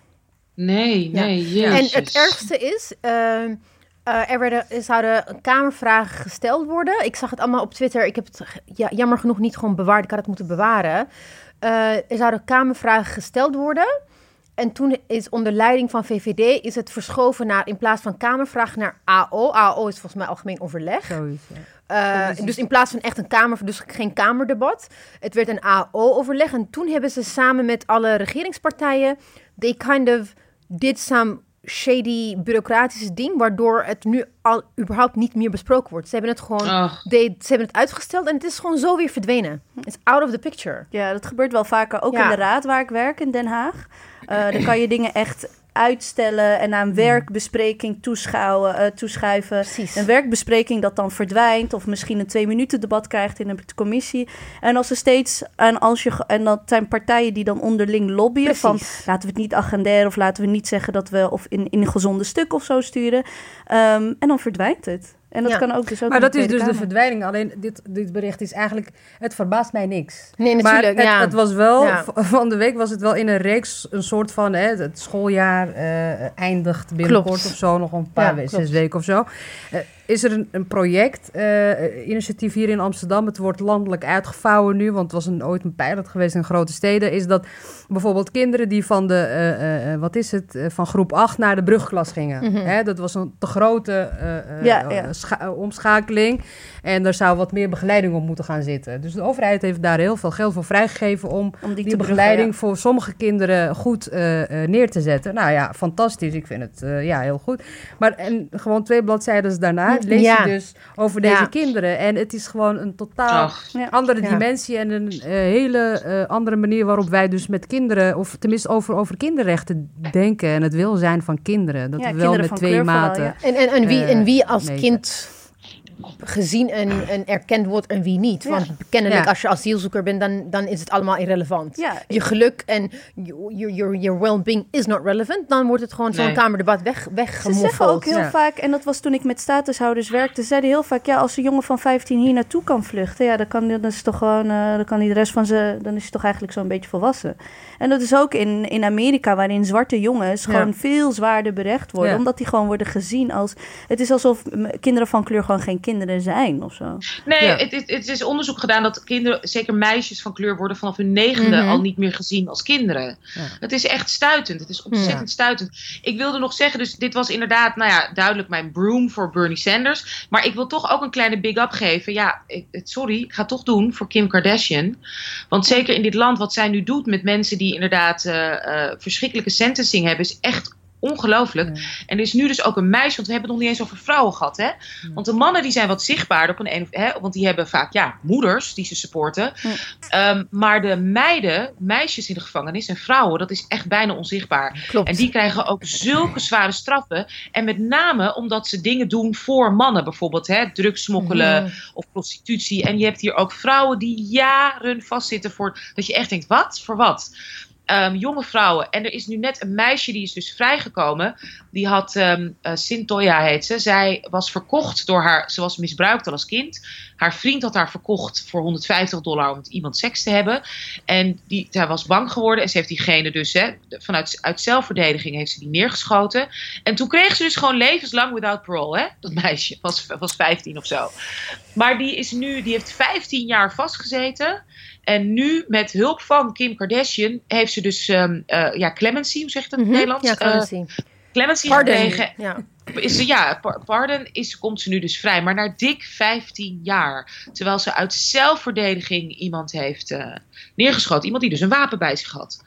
Nee, Ja. nee, jezus. En het ergste is, ehm, eh, er, werden, er zouden kamervragen gesteld worden. Ik zag het allemaal op Twitter. Ik heb het ja, jammer genoeg niet gewoon bewaard. Ik had het moeten bewaren. Eh, er zouden kamervragen gesteld worden. En toen is onder leiding van VVD is het verschoven naar in plaats van kamervragen naar AO. AO is volgens mij algemeen overleg. Zoiets, ja. Eh, dus in plaats van echt een kamer, dus geen kamerdebat. Het werd een AO-overleg. En toen hebben ze samen met alle regeringspartijen. They kind of did some shady bureaucratische ding. Waardoor het nu al überhaupt niet meer besproken wordt. Ze hebben het gewoon. Ze hebben het uitgesteld en het is gewoon zo weer verdwenen. It's out of the picture. Ja, dat gebeurt wel vaker. Ook Ja. in de raad waar ik werk in Den Haag. Eh, dan kan je dingen echt uitstellen en naar een werkbespreking toeschouwen, eh, toeschuiven. Precies. Een werkbespreking dat dan verdwijnt of misschien een twee minuten debat krijgt in een commissie. En als er steeds en als je en dat zijn partijen die dan onderling lobbyen van laten we het niet agenderen of laten we niet zeggen dat we of in, in een gezonde stuk of zo sturen. Ehm, en dan verdwijnt het. En dat Ja. kan ook dus ook Maar dat is dus de verdwijning. Alleen dit, dit bericht is eigenlijk... Het verbaast mij niks. Nee, Maar natuurlijk. het, ja. het was wel, Ja. van de week was het wel in een reeks, een soort van, hè, het schooljaar eh, eindigt binnenkort Klopt. of zo, nog een paar zes weken of zo. Eh, is er een, een project, uh, initiatief hier in Amsterdam. Het wordt landelijk uitgevouwen nu, want het was een, ooit een pilot geweest in grote steden. Is dat bijvoorbeeld kinderen die van de, uh, wat is het, van groep 8 naar de brugklas gingen. Mm -hmm. Hè, dat was een te grote ja, ja. omschakeling. En er zou wat meer begeleiding op moeten gaan zitten. Dus de overheid heeft daar heel veel geld voor vrijgegeven om, om die, die begeleiding voor sommige kinderen goed neer te zetten. Nou ja, fantastisch. Ik vind het ja, heel goed. Maar en gewoon twee bladzijden daarna lees je dus over deze kinderen. En het is gewoon een totaal andere dimensie en een hele uh, andere manier waarop wij dus met kinderen, of tenminste over, over kinderrechten denken en het welzijn van kinderen. Dat we wel met twee maten. en, en, en, wie, en wie als kind gezien en, en erkend wordt en wie niet. Want kennelijk als je asielzoeker bent, dan, dan is het allemaal irrelevant. Je geluk en your, your, your well-being is not relevant. Dan wordt het gewoon zo'n kamerdebat weg, weggemoffeld. Ze zeggen ook heel vaak, en dat was toen ik met statushouders werkte, zeiden heel vaak, ja, als een jongen van 15 hier naartoe kan vluchten, ja, dan kan, dan is toch gewoon, uh, dan kan hij de rest van zijn, dan is hij toch eigenlijk zo'n beetje volwassen. En dat is ook in, in Amerika, waarin zwarte jongens gewoon veel zwaarder berecht worden, omdat die gewoon worden gezien als, het is alsof kinderen van kleur gewoon geen kinderen zijn of zo. Nee, het, het, het, is onderzoek gedaan dat kinderen, zeker meisjes van kleur, worden vanaf hun negende mhm. al niet meer gezien als kinderen. Het is echt stuitend. Het is ontzettend stuitend. Ik wilde nog zeggen, dus dit was inderdaad, nou ja, duidelijk mijn broom voor Bernie Sanders. Maar ik wil toch ook een kleine big up geven. Ja, ik, sorry, ik ga het toch doen voor Kim Kardashian. Want zeker in dit land, wat zij nu doet met mensen die inderdaad uh, uh, verschrikkelijke sentencing hebben, is echt ongelooflijk. En er is nu dus ook een meisje, want we hebben het nog niet eens over vrouwen gehad. Hè? Want de mannen die zijn wat zichtbaarder op een, een hè, want die hebben vaak ja, moeders die ze supporten. Um, maar de meiden, meisjes in de gevangenis en vrouwen, dat is echt bijna onzichtbaar. Klopt. En die krijgen ook zulke zware straffen. En met name omdat ze dingen doen voor mannen, bijvoorbeeld hè, drugs smokkelen of prostitutie. En je hebt hier ook vrouwen die jaren vastzitten voor dat je echt denkt: wat? Voor wat? Um, jonge vrouwen. En er is nu net een meisje die is dus vrijgekomen. Die had, um, Sintoya heet ze. Zij was verkocht door haar, ze was misbruikt al als kind. Haar vriend had haar verkocht voor 150 dollar om met iemand seks te hebben. En die, zij was bang geworden en ze heeft diegene dus, hè, vanuit uit zelfverdediging heeft ze die neergeschoten. En toen kreeg ze dus gewoon levenslang without parole, hè. Dat meisje was, was 15 of zo. Maar die is nu, die heeft 15 jaar vastgezeten. En nu, met hulp van Kim Kardashian, heeft ze dus um, uh, ja, clemency, hoe zeg je dat in het mm -hmm. Nederlands? Ja, clemency. Uh, clemency Pardon. gekregen. Ja. Is ze, ja, pardon, is, komt ze nu dus vrij. Maar na dik 15 jaar. Terwijl ze uit zelfverdediging iemand heeft uh, neergeschoten. Iemand die dus een wapen bij zich had.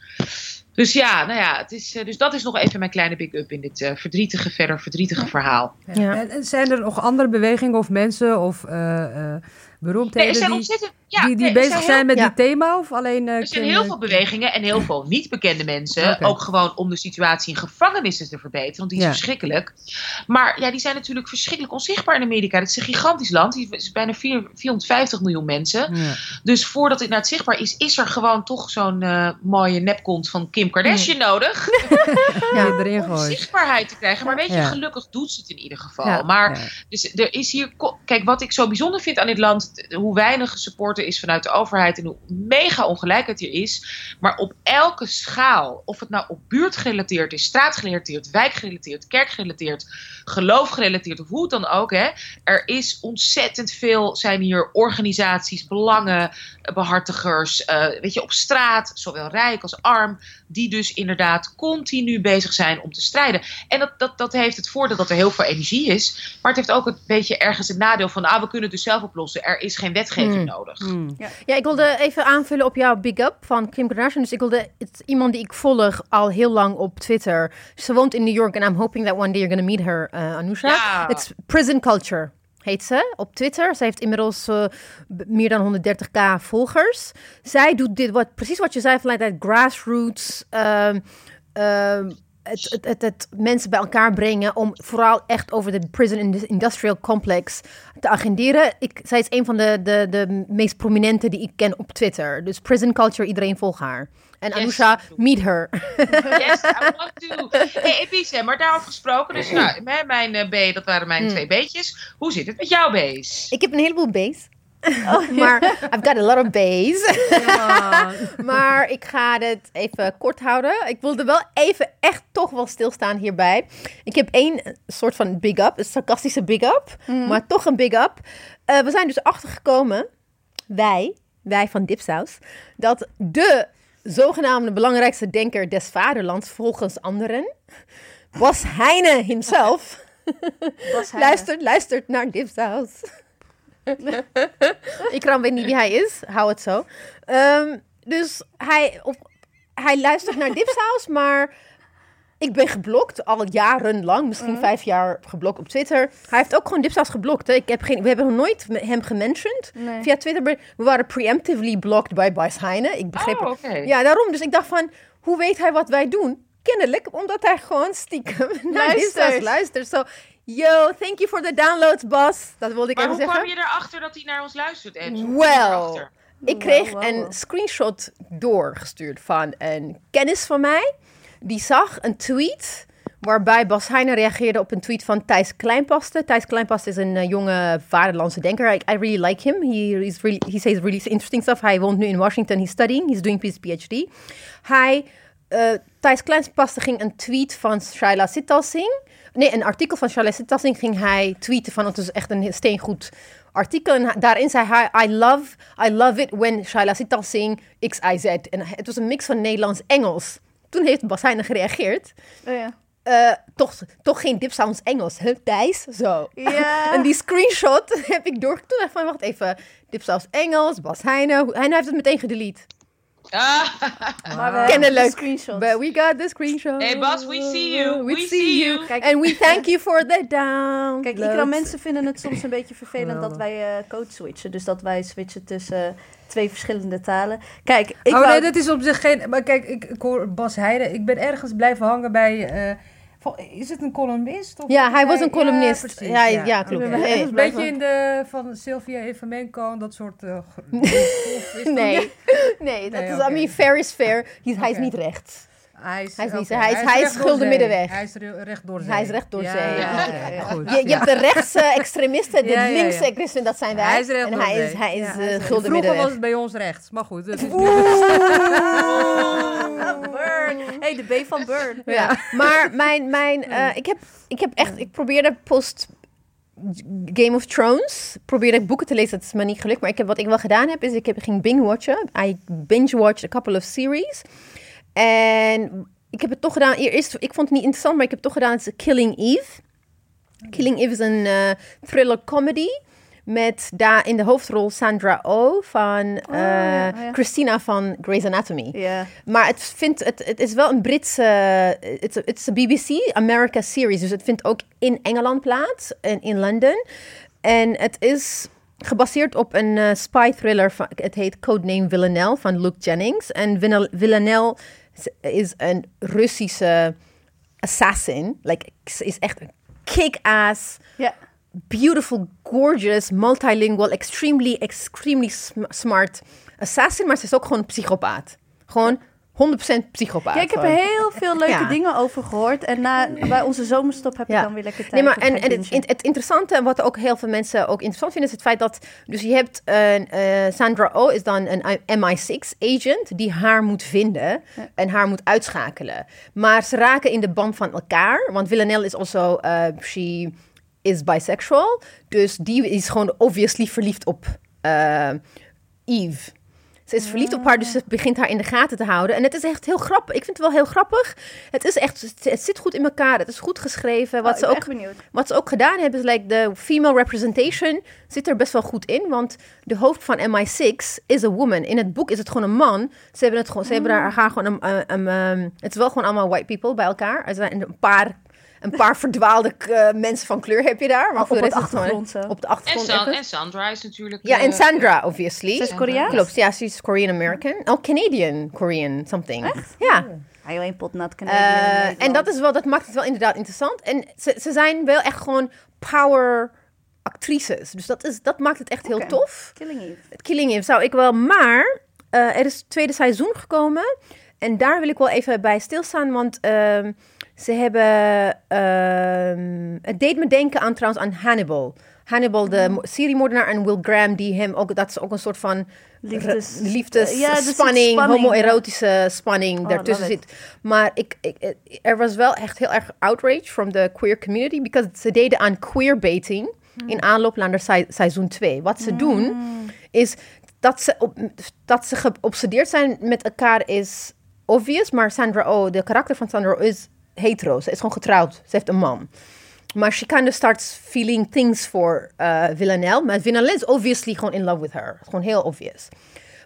Dus ja, nou ja, het is, dus dat is nog even mijn kleine big-up in dit uh, verdrietige, verder verdrietige verhaal. Ja. Ja. En, zijn er nog andere bewegingen of mensen of uh, beroemdheden nee, die, ja, die, die nee, bezig zijn, zijn heel, met dit thema? Of alleen, er zijn heel veel bewegingen en heel veel niet bekende mensen. Okay. Ook gewoon om de situatie in gevangenissen te verbeteren, want die is verschrikkelijk. Maar ja, die zijn natuurlijk verschrikkelijk onzichtbaar in Amerika. Het is een gigantisch land, het is bijna 4, 450 miljoen mensen. Dus voordat het naar het zichtbaar is, is er gewoon toch zo'n uh, mooie nepkont van Kim Kardashian nodig. ja, erin om zichtbaarheid te krijgen. Maar weet je, gelukkig doet ze het in ieder geval. Maar dus er is hier, kijk, wat ik zo bijzonder vind aan dit land, hoe weinig supporter is vanuit de overheid en hoe mega ongelijkheid hier is. Maar op elke schaal, of het nou op buurt gerelateerd is, straatgerelateerd, wijkgerelateerd, kerkgerelateerd, geloofgerelateerd of hoe het dan ook. Hè, er is ontzettend veel, zijn hier organisaties, belangen, behartigers, uh, weet je, op straat, zowel rijk als arm, die dus inderdaad continu bezig zijn om te strijden. En dat, dat, dat heeft het voordeel dat er heel veel energie is, maar het heeft ook een beetje ergens het nadeel van, ah, we kunnen het dus zelf oplossen, er is geen wetgeving hmm. nodig. Hmm. Ja. ja, ik wilde even aanvullen op jouw big up van Kim Kardashian. Dus ik wilde, het iemand die ik volg al heel lang op Twitter. Ze woont in New York en I'm hoping that one day you're gonna meet her, uh, Anusha. Ja. It's prison culture heet ze, op Twitter. Ze heeft inmiddels uh, meer dan 130k volgers. Zij doet dit, wat, precies wat je zei, vanuit grassroots... Um, um, het, het, het, het, mensen bij elkaar brengen om vooral echt over de prison industrial complex te agenderen. Ik, zij is een van de, de, de meest prominente die ik ken op Twitter. Dus prison culture, iedereen volgt haar. En yes. Anusha, meet her. yes, I want to. Hey, Epice, maar daarover gesproken. Dus nou, mijn uh, B, dat waren mijn mm. twee B'tjes. Hoe zit het met jouw B's? Ik heb een heleboel B's. maar I've got a lot of bass. maar ik ga het even kort houden. Ik wilde wel even echt toch wel stilstaan hierbij. Ik heb één soort van big up, een sarcastische big up, maar toch een big up. Eh, we zijn dus achtergekomen, wij, wij van Dipsaus, dat de zogenaamde belangrijkste denker des vaderlands volgens anderen, Bas Heine himself, Was hij luistert, luistert naar Dipsaus. ik kan weet niet wie hij is, hou het zo. Ehm, dus hij, op, hij luistert naar Dipsaus, maar ik ben geblokt al jarenlang, misschien vijf jaar geblokt op Twitter. Hij heeft ook gewoon Dipsaus geblokt. Hè. Ik heb geen, we hebben nog nooit hem gementioned Nee. via Twitter. We waren preemptively blocked by Bas Heine. Ik begreep Oh. Ja, daarom. Dus ik dacht van, hoe weet hij wat wij doen? Kennelijk, omdat hij gewoon stiekem naar Luistert. Dipsaus luistert. Zo, yo, thank you for the downloads, Bas. Dat wilde ik Maar even hoe zeggen. kwam je erachter dat hij naar ons luistert? Hoe Wel. Ik kreeg Wow, wow, een screenshot doorgestuurd van een kennis van mij. Die zag een tweet waarbij Bas Heijnen reageerde op een tweet van Thijs Kleinpaste. Thijs Kleinpaste is een eh, jonge vaderlandse denker. I, I really like him. He, is really, he says really interesting stuff. Hij woont nu in Washington. He's studying. He's doing his PhD. Hij, eh Thijs Kleinpaste ging een tweet van Shaila Sittal Singh. Nee, een artikel van Shaila Sittal Singh ging hij tweeten van het is echt een steengoed artikel. En daarin zei hij, I love, I love it when Shaila Sittal Singh XIZ. En het was een mix van Nederlands-Engels. Toen heeft Bas Heijnen gereageerd. Oh ja. Eh, toch, toch geen dipsounds Engels, hè, Thijs? Zo. En die screenshot heb ik door. Toen dacht ik van, wacht even. Dipsaus Engels, Bas Heijnen. Heijnen heeft het meteen gedelete. Ah, Maar we hebben de Kennelijk. screenshots. But we got the screenshot. Hey, Bas, we see you. We, We see, see you. Kijk- And we thank you for the down. Kijk, ik mensen vinden het soms een beetje vervelend dat wij eh, code switchen. Dus dat wij switchen tussen eh, twee verschillende talen. Kijk, ik oh wou- nee, dat is op zich geen... Maar kijk, ik, ik hoor Bas Heijden. Ik ben ergens blijven hangen bij... eh, is het een columnist? Of Ja, hij was een Ja, columnist. precies, Ja, ja, klopt. Hey. Een beetje in de van Sylvia Evemenko, dat soort... eh? Nee, nee, dat Nee, is, oké. I mean, fair is fair. Hij, hij is niet rechts. Hij is, Hij is niet- hij is- hij is recht zee. middenweg. Hij is re- recht door zee. Hij is recht door Ja, zee. Ja, Ja, ja, ja. goed. Je, je ja. hebt de rechtse extremisten, de Ja, ja, ja. linkse extremisten, dat zijn wij. Hij is recht en door hij is, hij is Ja, hij gulden Vroeger middenweg. was het bij ons rechts, maar goed. Dat is Burn. Hey, de B van Burn. Ja. Maar mijn, mijn, eh, ik, heb, ik heb echt, ik probeerde post Game of Thrones, probeerde ik boeken te lezen, dat is me niet gelukt. Maar ik heb, wat ik wel gedaan heb, is ik heb, ging binge-watchen. I binge-watched a couple of series. En ik heb het toch gedaan, eerst, ik vond het niet interessant, maar ik heb het toch gedaan, het is Killing Eve. Killing Eve is een eh, thriller comedy. Met daar in de hoofdrol Sandra Oh van eh, ja, ja. Christina van Grey's Anatomy. Maar het, vindt, het, het is wel een Britse... Het is een BBC America series. Dus het vindt ook in Engeland plaats. En in Londen. En het is gebaseerd op een eh, spy thriller. Van, het heet Codename Villanelle van Luke Jennings. En Villanelle- is een Russische assassin. Like, is echt een kick-ass Ja. Beautiful, gorgeous, multilingual, extremely, extremely sm- smart assassin. Maar ze is ook gewoon een psychopaat. Gewoon 100% psychopaat. Ja, ik heb er heel veel leuke Ja. dingen over gehoord. En na, bij onze zomerstop heb ik Ja. dan weer lekker tijd. Nee, maar en, het, het interessante, en wat ook heel veel mensen ook interessant vinden, is het feit dat... Dus je hebt een, eh, Sandra Oh is dan een MI6-agent die haar moet vinden en haar moet uitschakelen. Maar ze raken in de band van elkaar, want Villanelle is also... eh, she is bisexual, dus die is gewoon obviously verliefd op eh, Eve. Ze is verliefd op haar, dus ze begint haar in de gaten te houden. En het is echt heel grappig. Ik vind het wel heel grappig. Het is echt, het zit goed in elkaar. Het is goed geschreven. Wat Oh, ze ook wat ze ook gedaan hebben, is like de female representation zit er best wel goed in. Want de hoofd van MI6 is een woman. In het boek is het gewoon een man. Ze hebben, het gewoon, ze hebben daar, haar gewoon een, een, een, een- Het is wel gewoon allemaal white people bij elkaar. Er zijn een paar, een paar verdwaalde eh, mensen van kleur heb je daar. Maar Op voor de het rest is het gewoon achtergrond. Op de En, achtergrond. San- en Sandra is natuurlijk... ja, en eh, Sandra, obviously. Ze is Koreaans? Klopt, ja, ze is Korean-American. Oh, Canadian Korean, something. Echt? Ja. Hij wil een pot nat Eh, Canadian. en dat, is wel, dat maakt het wel inderdaad interessant. En ze, ze zijn wel echt gewoon power actrices. Dus dat, is, dat maakt het echt heel tof. Killing Eve. Het Killing Eve zou ik wel, maar eh, er is het tweede seizoen gekomen. En daar wil ik wel even bij stilstaan, want ehm, Ze hebben... ehm, het deed me denken aan trouwens aan Hannibal. Hannibal, de mo- seriemoordenaar en Will Graham, die hem ook... Dat is ook een soort van Liefdes- Ja, spanning, homoerotische spanning Oh, daartussen zit. Maar ik, ik, ik- er was wel echt heel erg outrage from the queer community. Because ze deden aan queerbaiting in aanloop naar se- seizoen 2. Wat ze doen, is dat ze, op, dat ze geobsedeerd zijn met elkaar is obvious. Maar Sandra Oh, de karakter van Sandra Oh is hetero. Ze is gewoon getrouwd. Ze heeft een man. Maar she kind of starts feeling things for uh, Villanelle. Maar Villanelle is obviously gewoon in love with her. Gewoon heel obvious.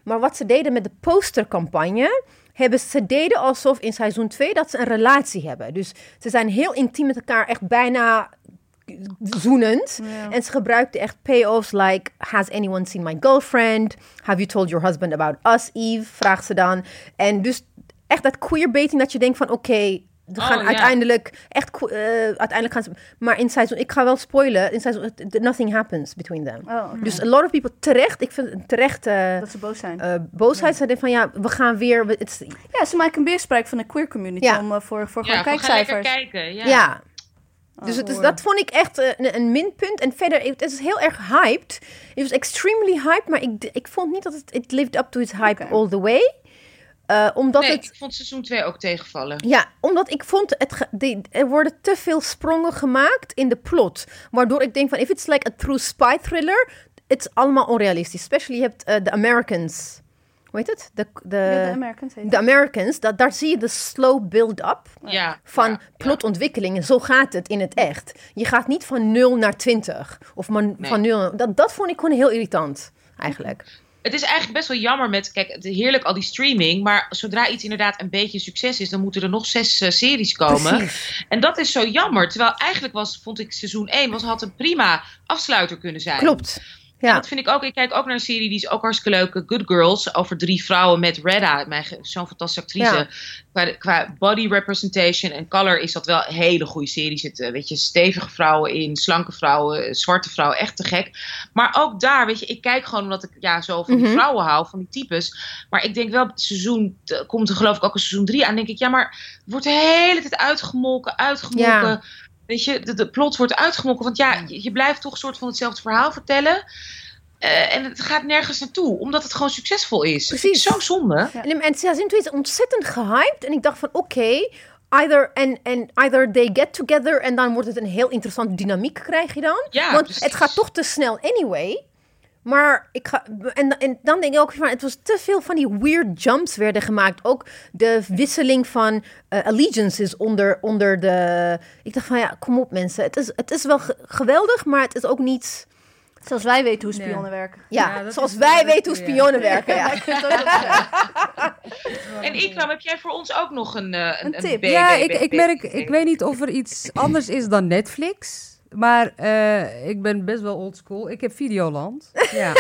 Maar wat ze deden met de postercampagne, hebben ze deden alsof in seizoen 2 dat ze een relatie hebben. Dus ze zijn heel intiem met elkaar, echt bijna zoenend. En ze gebruikten echt payoffs like, has anyone seen my girlfriend? Have you told your husband about us, Eve? Vraagt ze dan. En dus echt dat queerbaiting dat je denkt van, oké, we Oh, gaan ja. uiteindelijk echt, eh, uiteindelijk gaan ze, maar in seizoen, ik ga wel spoilen, in seizoen, nothing happens between them. Oh. Dus a lot of people terecht, ik vind terecht eh, dat ze boos zijn. eh, boosheid zijn van ja, we gaan weer. we- het ja, ze maken misbruik van de queer community Ja. om eh, voor, voor Ja, kijkcijfers. kijken. Ja. ja. Oh, Dus, het is, hoor. dat vond ik echt een, een minpunt. En verder, het is heel erg hyped. Het was extremely hyped, maar ik, ik vond niet dat het it lived up to its hype all the way. Eh, omdat Nee, het ik vond seizoen 2 ook tegenvallen. Ja, omdat ik vond het ge- die, er worden te veel sprongen gemaakt in de plot, waardoor ik denk van if it's like a true spy thriller, het is allemaal onrealistisch. Especially je hebt eh, de Americans, hoe heet het? De, de, Ja, de Americans heet de Americans, dat, daar zie je de slow build-up Ja, van ja, plotontwikkelingen. Zo gaat het in het echt. Je gaat niet van 0 naar 20 of man, van 0. Dat, dat vond ik gewoon heel irritant, eigenlijk. Het is eigenlijk best wel jammer met, kijk, het heerlijk al die streaming, maar zodra iets inderdaad een beetje succes is, dan moeten er nog zes eh, series komen. Precies. En dat is zo jammer. Terwijl eigenlijk was, vond ik seizoen 1, was, had een prima afsluiter kunnen zijn. Klopt. Ja. dat vind ik ook. Ik kijk ook naar een serie die is ook hartstikke leuk. Good Girls. Over drie vrouwen met ge- Zo'n fantastische actrice. Ja. Qua, qua body representation en color is dat wel een hele goede serie. Er zitten, weet je, stevige vrouwen in. Slanke vrouwen. Zwarte vrouwen. Echt te gek. Maar ook daar, weet je, ik kijk gewoon omdat ik ja, zo van die Mhm. vrouwen hou. Van die types. Maar ik denk wel, seizoen, er komt er geloof ik ook een seizoen drie aan. denk ik, ja, maar het wordt de hele tijd uitgemolken. Uitgemolken. Ja. Weet je, de, de plot wordt uitgemolken. Want ja, je, je blijft toch een soort van hetzelfde verhaal vertellen. Eh, en het gaat nergens naartoe, omdat het gewoon succesvol is. Precies. zo zonde. Ja. En, en seizoen 2 is ontzettend gehyped. En ik dacht van oké, either, en, en either they get together en dan wordt het een heel interessante dynamiek krijg je dan. Ja, Want precies. het gaat toch te snel anyway. Maar ik ga, en, en dan denk ik ook van, het was te veel van die weird jumps werden gemaakt. Ook de wisseling van eh, allegiances onder, onder de... Ik dacht van, ja, kom op mensen. Het is, het is wel ge- geweldig, maar het is ook niet... Zoals wij weten hoe spionnen werken. Ja, zoals wij weten hoe ja. spionnen werken. Ja. Ik vind het ook wel zo. En Ikram, heb jij voor ons ook nog een, eh, een, Een tip. Ja, ik, ik merk, ik weet niet of er iets anders is dan Netflix. Maar eh, ik ben best wel oldschool. Ik heb Videoland. Ja.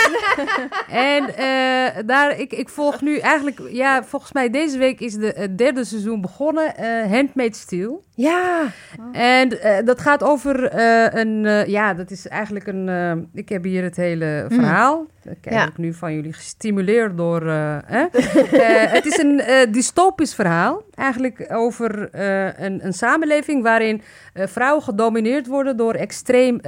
en eh, daar, ik, ik volg nu eigenlijk, ja, volgens mij deze week is de, het derde seizoen begonnen. eh Handmaid's Tale. Ja. En eh, dat gaat over eh, een, eh, ja, dat is eigenlijk een, ik heb hier het hele verhaal. Dat krijg Ja. ik nu van jullie gestimuleerd door, hè? Het is een dystopisch verhaal. Eigenlijk over een, een samenleving waarin vrouwen gedomineerd worden door extreem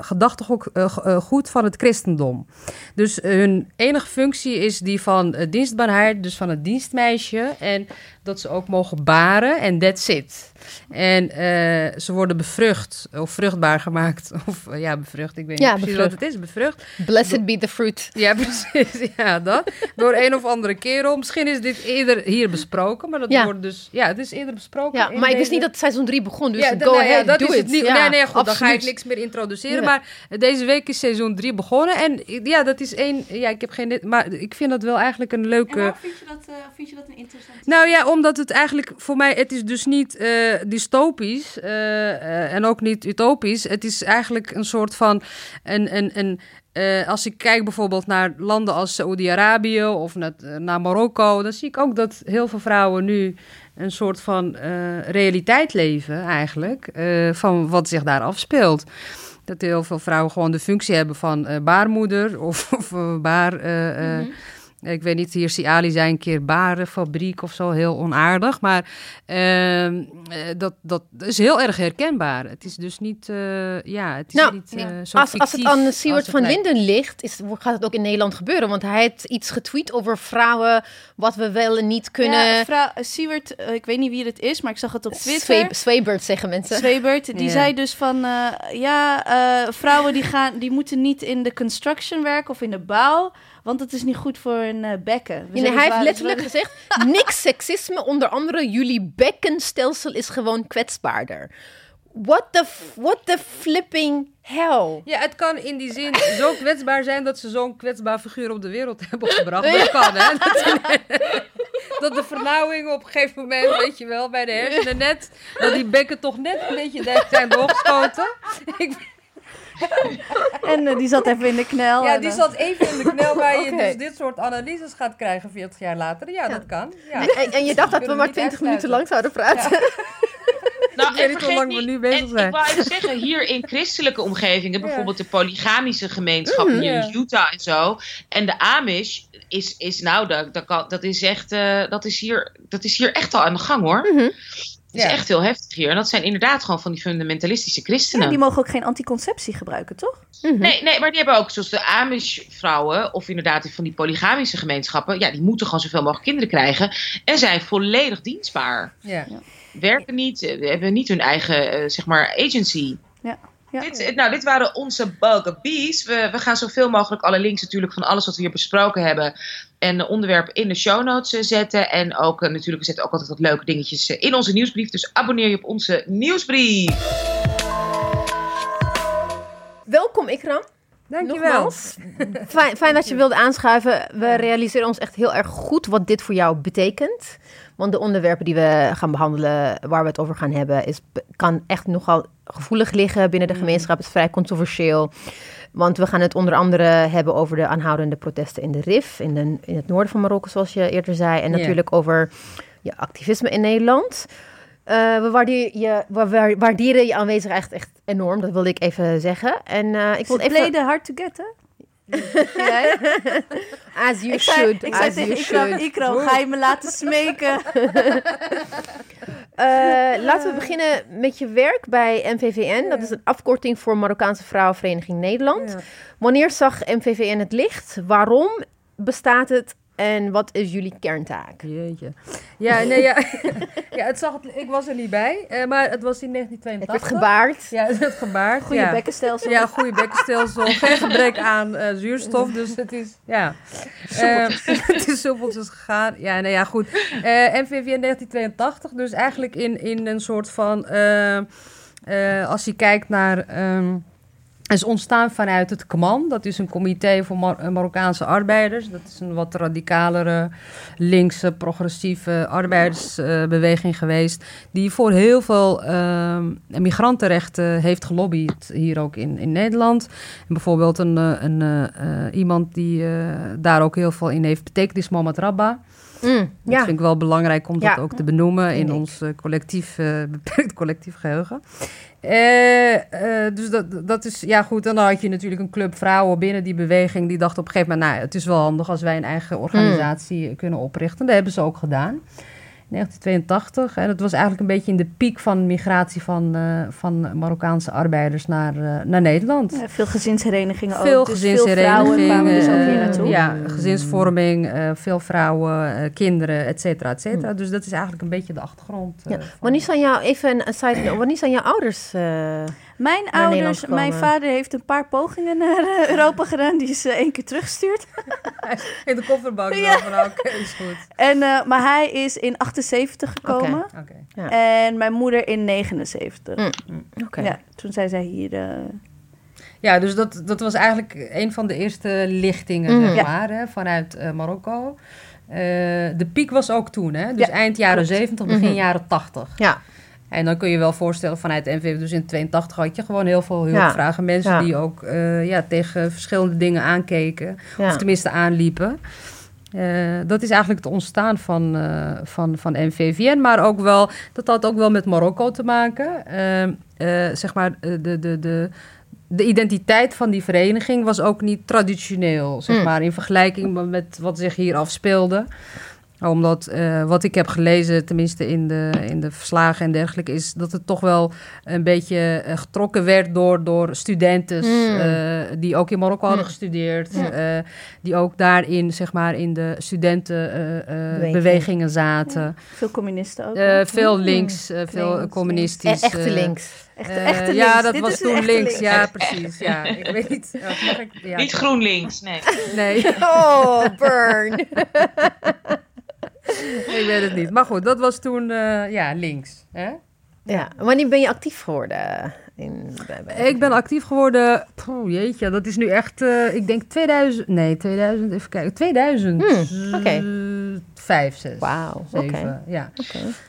gedachtegoed van het christendom. Dus hun enige functie is die van dienstbaarheid, dus van het dienstmeisje. En dat ze ook mogen baren en that's it. En eh, ze worden bevrucht of vruchtbaar gemaakt. Of eh, ja, bevrucht. Ik weet Ja, niet precies bevrucht. wat het is. Bevrucht. Blessed be the fruit. Ja, precies. Ja, dat. Door een of andere kerel. Misschien is dit eerder hier besproken. Maar dat Ja. wordt dus... Ja, het is eerder besproken. Ja, in maar ik wist deze- niet dat seizoen 3 begon, dus ja, go dat- nee, ahead, dat do is it. het niet. Ja, nee, nee, goed, dan ga ik absoluut. niks meer introduceren. Ja. Maar deze week is seizoen 3 begonnen. En ja, dat is één... Ja, ik heb geen... dit- Maar ik vind dat wel eigenlijk een leuke... vind je dat, vind je dat een interessante Nou ja, omdat het eigenlijk voor mij, het is dus niet eh, dystopisch eh, en ook niet utopisch. Het is eigenlijk een soort van een, een, een als ik kijk bijvoorbeeld naar landen als Saoedi-Arabië of naar, naar Marokko, dan zie ik ook dat heel veel vrouwen nu een soort van realiteit leven eigenlijk van wat zich daar afspeelt. Dat heel veel vrouwen gewoon de functie hebben van baarmoeder of, of baar. eh, ik weet niet, hier Siali zei een keer barenfabriek of zo, heel onaardig. Maar ehm, eh, dat, dat is heel erg herkenbaar. Het is dus niet, eh, ja, het is Nou, niet eh, zo Als, als het aan Siewert van lijkt. Linden ligt, is, gaat het ook in Nederland gebeuren. Want hij heeft iets getweet over vrouwen, wat we wel en niet kunnen. Ja, vrouw, Siewert, ik weet niet wie het is, maar ik zag het op Twitter. Zwee- Zweebert zeggen mensen. Zwebert, die Ja. zei dus van, eh, ja, eh, vrouwen die, gaan, die moeten niet in de construction werken of in de bouw, want het is niet goed voor hun eh, bekken. We Nee, hij heeft letterlijk gezegd, niks seksisme, onder andere jullie bekkenstelsel is gewoon kwetsbaarder. What the, what the flipping hell? Ja, het kan in die zin zo kwetsbaar zijn dat ze zo'n kwetsbaar figuur op de wereld hebben gebracht. Dat kan, hè? Dat, dat de vernauwing op een gegeven moment, weet je wel, bij de hersenen net, dat die bekken toch net een beetje dicht zijn doorgeschoten. Ik, En eh, die zat even in de knel. ja, die eh, zat even in de knel waar je dus dit soort analyses gaat krijgen 40 jaar later. Ja, dat kan. Ja. En, en je dacht dat we maar niet 20 minuten lang zouden praten. Nou, Ik weet niet hoe lang we nu bezig en zijn. Ik wou even zeggen, hier in christelijke omgevingen, bijvoorbeeld de polygamische gemeenschap hier ja. in Utah en zo, en de Amish is, is nou, dat, dat, kan, dat is echt, eh, dat, is hier, dat is hier echt al aan de gang hoor. Mhm. Het is echt heel heftig hier. En dat zijn inderdaad gewoon van die fundamentalistische christenen. ja, die mogen ook geen anticonceptie gebruiken, toch? Nee, nee, maar die hebben ook, zoals de Amish-vrouwen, of inderdaad van die polygamische gemeenschappen, ja, die moeten gewoon zoveel mogelijk kinderen krijgen en zijn volledig dienstbaar. Ja. Werken niet, eh, hebben niet hun eigen, eh, zeg maar, agency. Ja. Ja. Dit, eh, nou, dit waren onze bugabbees. We, we gaan zoveel mogelijk alle links natuurlijk van alles wat we hier besproken hebben en de onderwerpen in de show notes eh, zetten. En ook eh, natuurlijk, we zetten ook altijd wat leuke dingetjes in onze nieuwsbrief. Dus abonneer je op onze nieuwsbrief. Welkom Ikram. Dankjewel. Nogmaals. Fijn, fijn dat je wilde aanschuiven. We realiseren ons echt heel erg goed wat dit voor jou betekent. Want de onderwerpen die we gaan behandelen, waar we het over gaan hebben, is, kan echt nogal gevoelig liggen binnen de gemeenschap. Het is vrij controversieel. Want we gaan het onder andere hebben over de aanhoudende protesten in de RIF, in, de, in het noorden van Marokko, zoals je eerder zei. En natuurlijk over ja, activisme in Nederland. Eh, we waarderen je, we wa- waarderen je aanwezigheid echt, echt enorm, dat wilde ik even zeggen. En eh, ik wil even... even... hard to get, hè? Jij? As you Ik zei, should, ik zei as tegen you should. Ikram, ga je me laten smeken? Eh, laten we beginnen met je werk bij MVVN. Dat is een afkorting voor Marokkaanse Vrouwenvereniging Nederland. Ja. Wanneer zag MVVN het licht? Waarom bestaat het? En wat is jullie kerntaak? Jeetje. Ja, nee, ja. ja het zag het, ik was er niet bij, eh, maar het was in Het 1982. werd gebaard. Ja, het werd gebaard. Goede ja. bekkenstelsel. Ja, goede bekkenstelsel. Geen gebrek aan eh, zuurstof. Dus het is, ja. Eh, het is soepeltjes gegaan. Ja, nou ja, goed. MVV in 1982. Dus eigenlijk in, in een soort van... als je kijkt naar... ehm, het is ontstaan vanuit het CMAN. Dat is een comité voor eh, Marokkaanse arbeiders. Dat is een wat radicalere, linkse, progressieve arbeidersbeweging geweest. Die voor heel veel ehm, migrantenrechten heeft gelobbyd. Hier ook in, in Nederland. En bijvoorbeeld een, eh, een, eh, iemand die daar ook heel veel in heeft betekend is Mohamed Rabba. Mm, Dat ja, vind ik wel belangrijk om Ja. dat ook te benoemen in ons eh, collectief, eh, beperkt collectief geheugen. Eh, dus dat, dat is, ja goed, dan had je natuurlijk een club vrouwen binnen die beweging die dacht op een gegeven moment, nou, het is wel handig als wij een eigen organisatie Hmm. kunnen oprichten. Dat hebben ze ook gedaan. In 1982. En dat was eigenlijk een beetje in de piek van migratie van, eh, van Marokkaanse arbeiders naar, eh, naar Nederland. Ja, veel gezinsherenigingen Veel ook. Dus veel kwamen dus ook hier eh, naartoe. ja, gezinsvorming, eh, veel vrouwen, kinderen, et cetera, et cetera. Dus dat is eigenlijk een beetje de achtergrond. Hmm. ja. Wanneer zijn jouw, even een side note, wanneer zijn jouw ouders? Mijn ouders, mijn vader heeft een paar pogingen naar eh, Europa gedaan. Die is eh, één keer teruggestuurd. in de kofferbak Ja. ja. van oké, is goed. En, eh, maar hij is in 78 gekomen. Oké. En mijn moeder in 79. Mm. Oké. Ja, toen zei zij hier... eh, Ja, dus dat, dat was eigenlijk een van de eerste lichtingen, Mhm. zeg Ja. maar, hè, vanuit eh, Marokko. Eh, de piek was ook toen, hè? Dus Ja, eind jaren klopt. 70, begin Mhm. jaren 80. Ja. En dan kun je wel voorstellen, vanuit de NVV, dus in 82 had je gewoon heel veel Ja. hulpvragen. Mensen Ja. die ook eh, ja, tegen verschillende dingen aankeken. Ja. Of tenminste aanliepen. Eh, dat is eigenlijk het ontstaan van, eh, van, van NVVN. Maar ook wel, dat had ook wel met Marokko te maken. Eh, eh, zeg maar, de, de, de, de identiteit van die vereniging was ook niet traditioneel, zeg Mm. maar, in vergelijking met wat zich hier afspeelde omdat eh, wat ik heb gelezen, tenminste in de, in de verslagen en dergelijke, is dat het toch wel een beetje eh, getrokken werd door, door studenten Mm. eh, die ook in Marokko hadden Mm. gestudeerd. Ja. eh, die ook daarin, zeg maar, in de studentenbewegingen Beweging. bewegingen zaten. Veel communisten ook. Eh, hè? veel links, veel Links, communistisch. E- echte links. Echte, echte ja, links. dat Dit was toen links. Ja, links. precies. Ja, ik weet niet. ja, mag ik, ja, Niet GroenLinks, nee. Nee. Oh, burn. ik weet het niet. Maar goed, dat was toen eh, ja, links. Hè? ja, wanneer ben je actief geworden? In, bij- bij- Ik ben actief geworden. Poeh, jeetje, dat is nu echt. eh, ik denk 2000. Nee, 2000. Even kijken. 2000. Hmm, oké. eh, Vijf, zes. Wauw. Ja.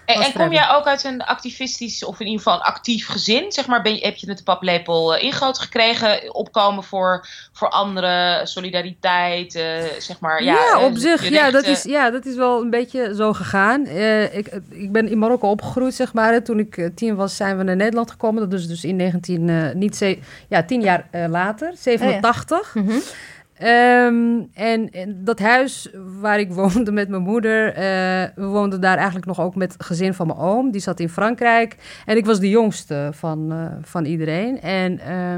En, kom jij ook uit een activistisch, of in ieder geval een actief gezin? Zeg maar, ben je, heb je het de paplepel eh, ingoten gekregen? Opkomen voor, voor anderen, solidariteit, eh, zeg maar. Ja, Ja, op zich. Ja dat, is, ja, dat is wel een beetje zo gegaan. Eh, ik, ik ben in Marokko opgegroeid, zeg maar. Toen ik tien was, zijn we naar Nederland gekomen. Dat is dus in 19... eh, niet ze, ja, tien jaar eh, later. 87. Mhm. Ehm, en, en dat huis waar ik woonde met mijn moeder, eh, we woonden daar eigenlijk nog ook met het gezin van mijn oom. Die zat in Frankrijk. En ik was de jongste van, eh, van iedereen. En eh,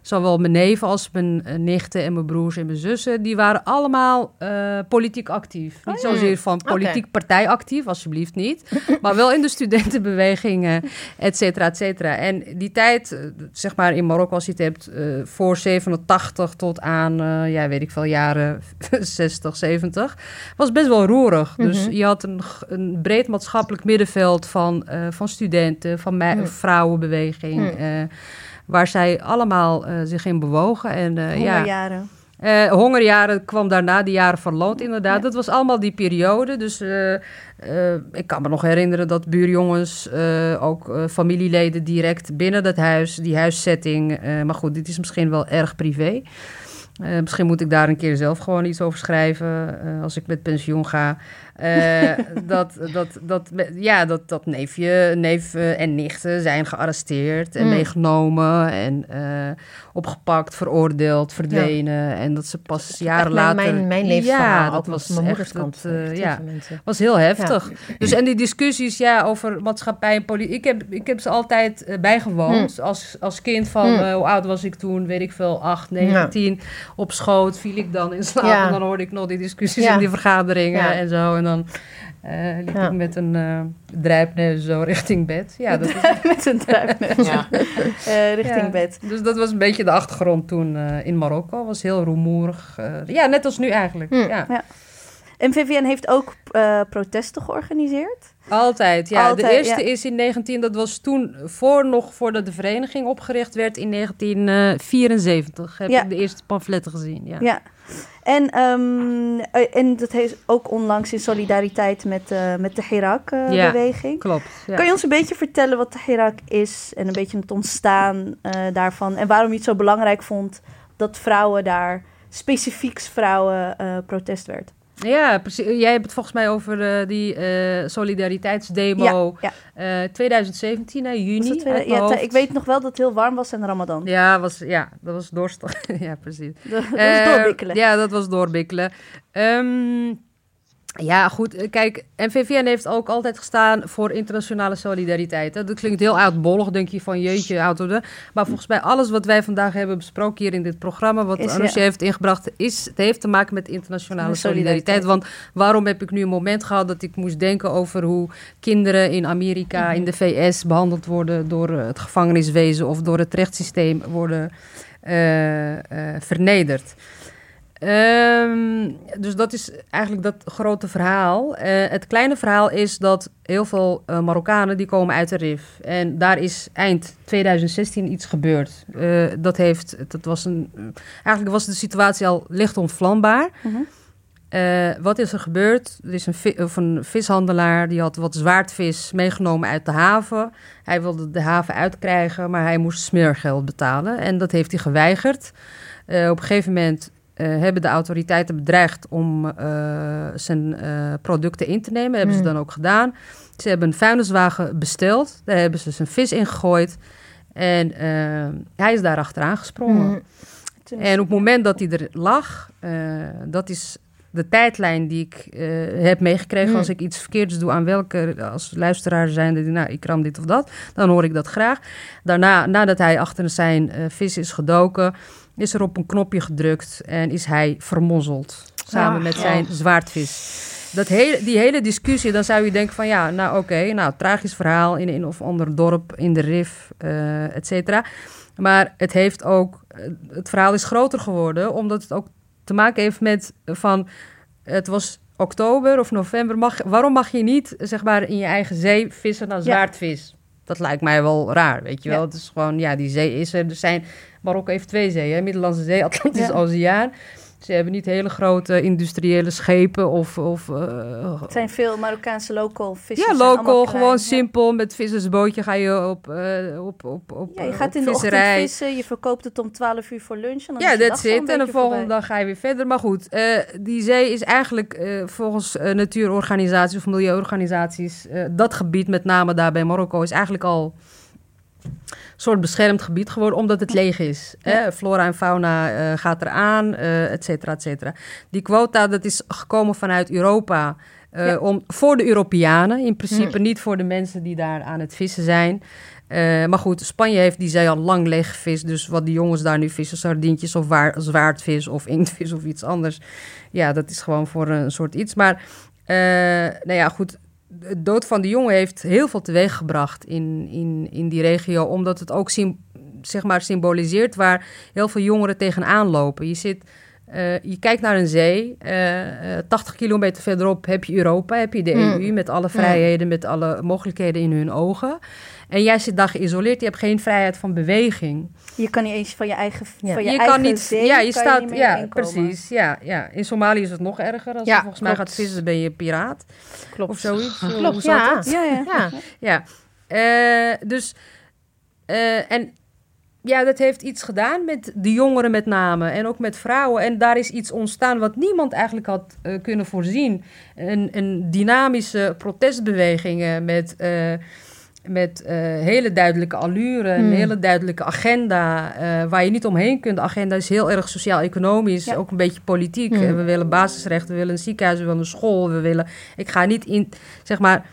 zowel mijn neven als mijn nichten en mijn broers en mijn zussen, die waren allemaal politiek actief. Niet zozeer van politiek partij actief, alsjeblieft niet. maar wel in de studentenbewegingen, et cetera, et cetera. En die tijd, zeg maar in Marokko, als je het hebt, voor 87 tot aan, eh, ja, weet ik veel, jaren 60, 70, was best wel roerig. Dus Mhm. je had een, een breed maatschappelijk middenveld van, eh, van studenten, van Mhm. vrouwenbeweging, Mhm. eh, waar zij allemaal eh, zich in bewogen. En eh, ja, Hongerjaren. eh, hongerjaren kwam daarna, die jaren van lood inderdaad. Ja. Dat was allemaal die periode. Dus ik kan me nog herinneren dat buurjongens, ook familieleden direct binnen dat huis, die huissetting. eh, maar goed, dit is misschien wel erg privé. Eh, misschien moet ik daar een keer zelf gewoon iets over schrijven eh, als ik met pensioen ga. Eh, dat, dat, dat, ja, dat, dat neefje, neef eh, en nichten zijn gearresteerd en Mm. meegenomen en eh, opgepakt, veroordeeld, verdwenen. En dat ze pas jaren later... Mijn, mijn levensverhaal, ja, ook dat was mijn moeders echt, kant. dat, eh, ja, mensen. was heel heftig. Dus en die discussies ja, over maatschappij en politiek. Ik heb, ik heb ze altijd eh, bijgewoond. Als, als kind van, eh, hoe oud was ik toen? Weet ik veel, 8, 9, 10. Op schoot viel ik dan in slaap. Ja. En dan hoorde ik nog die discussies Ja. en die vergaderingen Ja. en zo. En dan eh, liep Ja. ik met een drijpneus zo richting bed. Ja, dat is, Met een druipneus. Ja. Eh, richting ja. bed. Dus dat was een beetje de achtergrond toen eh, in Marokko. Was heel rumoerig. ja, net als nu eigenlijk. Hmm. Ja. En Vivian heeft ook eh, protesten georganiseerd. Altijd, ja. Altijd, de eerste ja. is in 19, dat was toen voor nog voordat de vereniging opgericht werd in 1974. Heb Ja. ik de eerste pamfletten gezien. Ja. Ja. En, ehm, eh, en dat heeft ook onlangs in solidariteit met, eh, met de Ja. Hirak-beweging. Klopt. Ja. Kan je ons een beetje vertellen wat de Hirak is en een beetje het ontstaan eh, daarvan en waarom je het zo belangrijk vond dat vrouwen daar, specifiek vrouwen, protest werd? Ja, precies. Jij hebt het volgens mij over eh, die eh, solidariteitsdemo Ja, eh, 2017, hè, juni. Tweede- ja, hoofd. ik weet nog wel dat het heel warm was en Ramadan. Ja, was, ja, dat was doorst. ja, precies. Dat was doorbikkelen. Ja, dat was doorbikkelen. Ehm, ja, goed. eh, Kijk, NVVN heeft ook altijd gestaan voor internationale solidariteit. Hè. Dat klinkt heel oudbollig, denk je van jeetje, oud worden. Maar volgens mij alles wat wij vandaag hebben besproken hier in dit programma... wat ja. heeft ingebracht, is, het heeft te maken met internationale solidariteit. Want waarom heb ik nu een moment gehad dat ik moest denken over... hoe kinderen in Amerika, Mhm. in de VS behandeld worden... door eh, het gevangeniswezen of door het rechtssysteem worden eh, vernederd. Ehm, dus dat is eigenlijk dat grote verhaal. Eh, het kleine verhaal is dat heel veel eh, Marokkanen die komen uit de RIF. En daar is eind 2016 iets gebeurd. Eh, dat heeft, dat was een, eigenlijk was de situatie al licht ontvlambaar. Mhm. Wat is er gebeurd? Er is een, vi- of een vishandelaar die had wat zwaardvis meegenomen uit de haven. Hij wilde de haven uitkrijgen, maar hij moest smeergeld betalen. En dat heeft hij geweigerd. Op een gegeven moment hebben de autoriteiten bedreigd om eh, zijn eh, producten in te nemen. hebben ze Hmm. dan ook gedaan. Ze hebben een vuilniswagen besteld. Daar hebben ze zijn vis in gegooid. En hij is daar achteraan gesprongen. Mhm. En op het moment dat hij er lag, uh, dat is de tijdlijn die ik uh, heb meegekregen. Als ik iets verkeerds doe aan welke, als luisteraar zijn, die, nou, ik ram dit of dat, dan hoor ik dat graag. Daarna, nadat hij achter zijn uh, vis is gedoken, is er op een knopje gedrukt en is hij vermozzeld. Samen met ja. zijn zwaardvis. Dat hele, die hele discussie, dan zou je denken van ja, nou oké, nou tragisch verhaal in een of ander dorp, in de RIF, uh, et cetera. Maar het heeft ook, het verhaal is groter geworden, omdat het ook te maken heeft met van, het was oktober of november, mag, waarom mag je niet zeg maar in je eigen zee vissen naar zwaardvis? Ja. Dat lijkt mij wel raar, weet je wel. Ja. Het is gewoon, ja, die zee is er. Er zijn, Marokko heeft twee zeeën, Middellandse Zee, Atlantische ja. Oceaan. Ze hebben niet hele grote industriële schepen of... of uh, het zijn veel Marokkaanse local vissers. Ja, local, gewoon simpel. Met vissersbootje ga je op, uh, op, op, op Ja, je gaat in de visserij. ochtend vissen, je verkoopt het om 12 uur voor lunch. En dan ja, dat zit. En de volgende dag ga je weer verder. Maar goed, uh, die zee is eigenlijk volgens natuurorganisaties of milieuorganisaties... dat gebied, met name daar bij Marokko, is eigenlijk al soort beschermd gebied geworden, omdat het leeg is. Ja. Hè? Flora en fauna uh, gaat eraan, uh, et cetera, et cetera. Die quota, dat is gekomen vanuit Europa... Uh, ja. om, voor de Europeanen, in principe mm. niet voor de mensen die daar aan het vissen zijn. Uh, maar goed, Spanje heeft die zee al lang leeg gevist. Dus wat die jongens daar nu vissen, sardientjes of waar, zwaardvis of inktvis of iets anders. Ja, dat is gewoon voor een soort iets. Maar, uh, nou ja, goed, de dood van de jongen heeft heel veel teweeg gebracht in, in, in die regio. Omdat het ook zeg maar symboliseert waar heel veel jongeren tegenaan lopen. Je, zit, uh, je kijkt naar een zee. Uh, 80 kilometer verderop heb je Europa, heb je de Mm. EU... met alle vrijheden, met alle mogelijkheden in hun ogen. En jij zit daar geïsoleerd. Je hebt geen vrijheid van beweging. Je kan niet eens van je eigen, ja. van je, je eigen kan niet, zee, ja, je kan staat, je ja, precies. Ja, ja. In Somalië is het nog erger. Als Ja, je volgens mij gaat vissen, ben je piraat. Klopt. Of zoiets. Klopt, Hoe ja. het? Ja, ja. Ja. Ja, Eh, dus eh, en ja, dat heeft iets gedaan met de jongeren met name en ook met vrouwen. En daar is iets ontstaan wat niemand eigenlijk had eh, kunnen voorzien. Een, een dynamische protestbeweging met, met eh, hele duidelijke allure, een Hmm. hele duidelijke agenda eh, waar je niet omheen kunt. De agenda is heel erg sociaal-economisch, Ja. ook een beetje politiek. Hmm. Eh, we willen basisrechten, we willen een ziekenhuis, we willen een school, we willen... Ik ga niet in, zeg maar...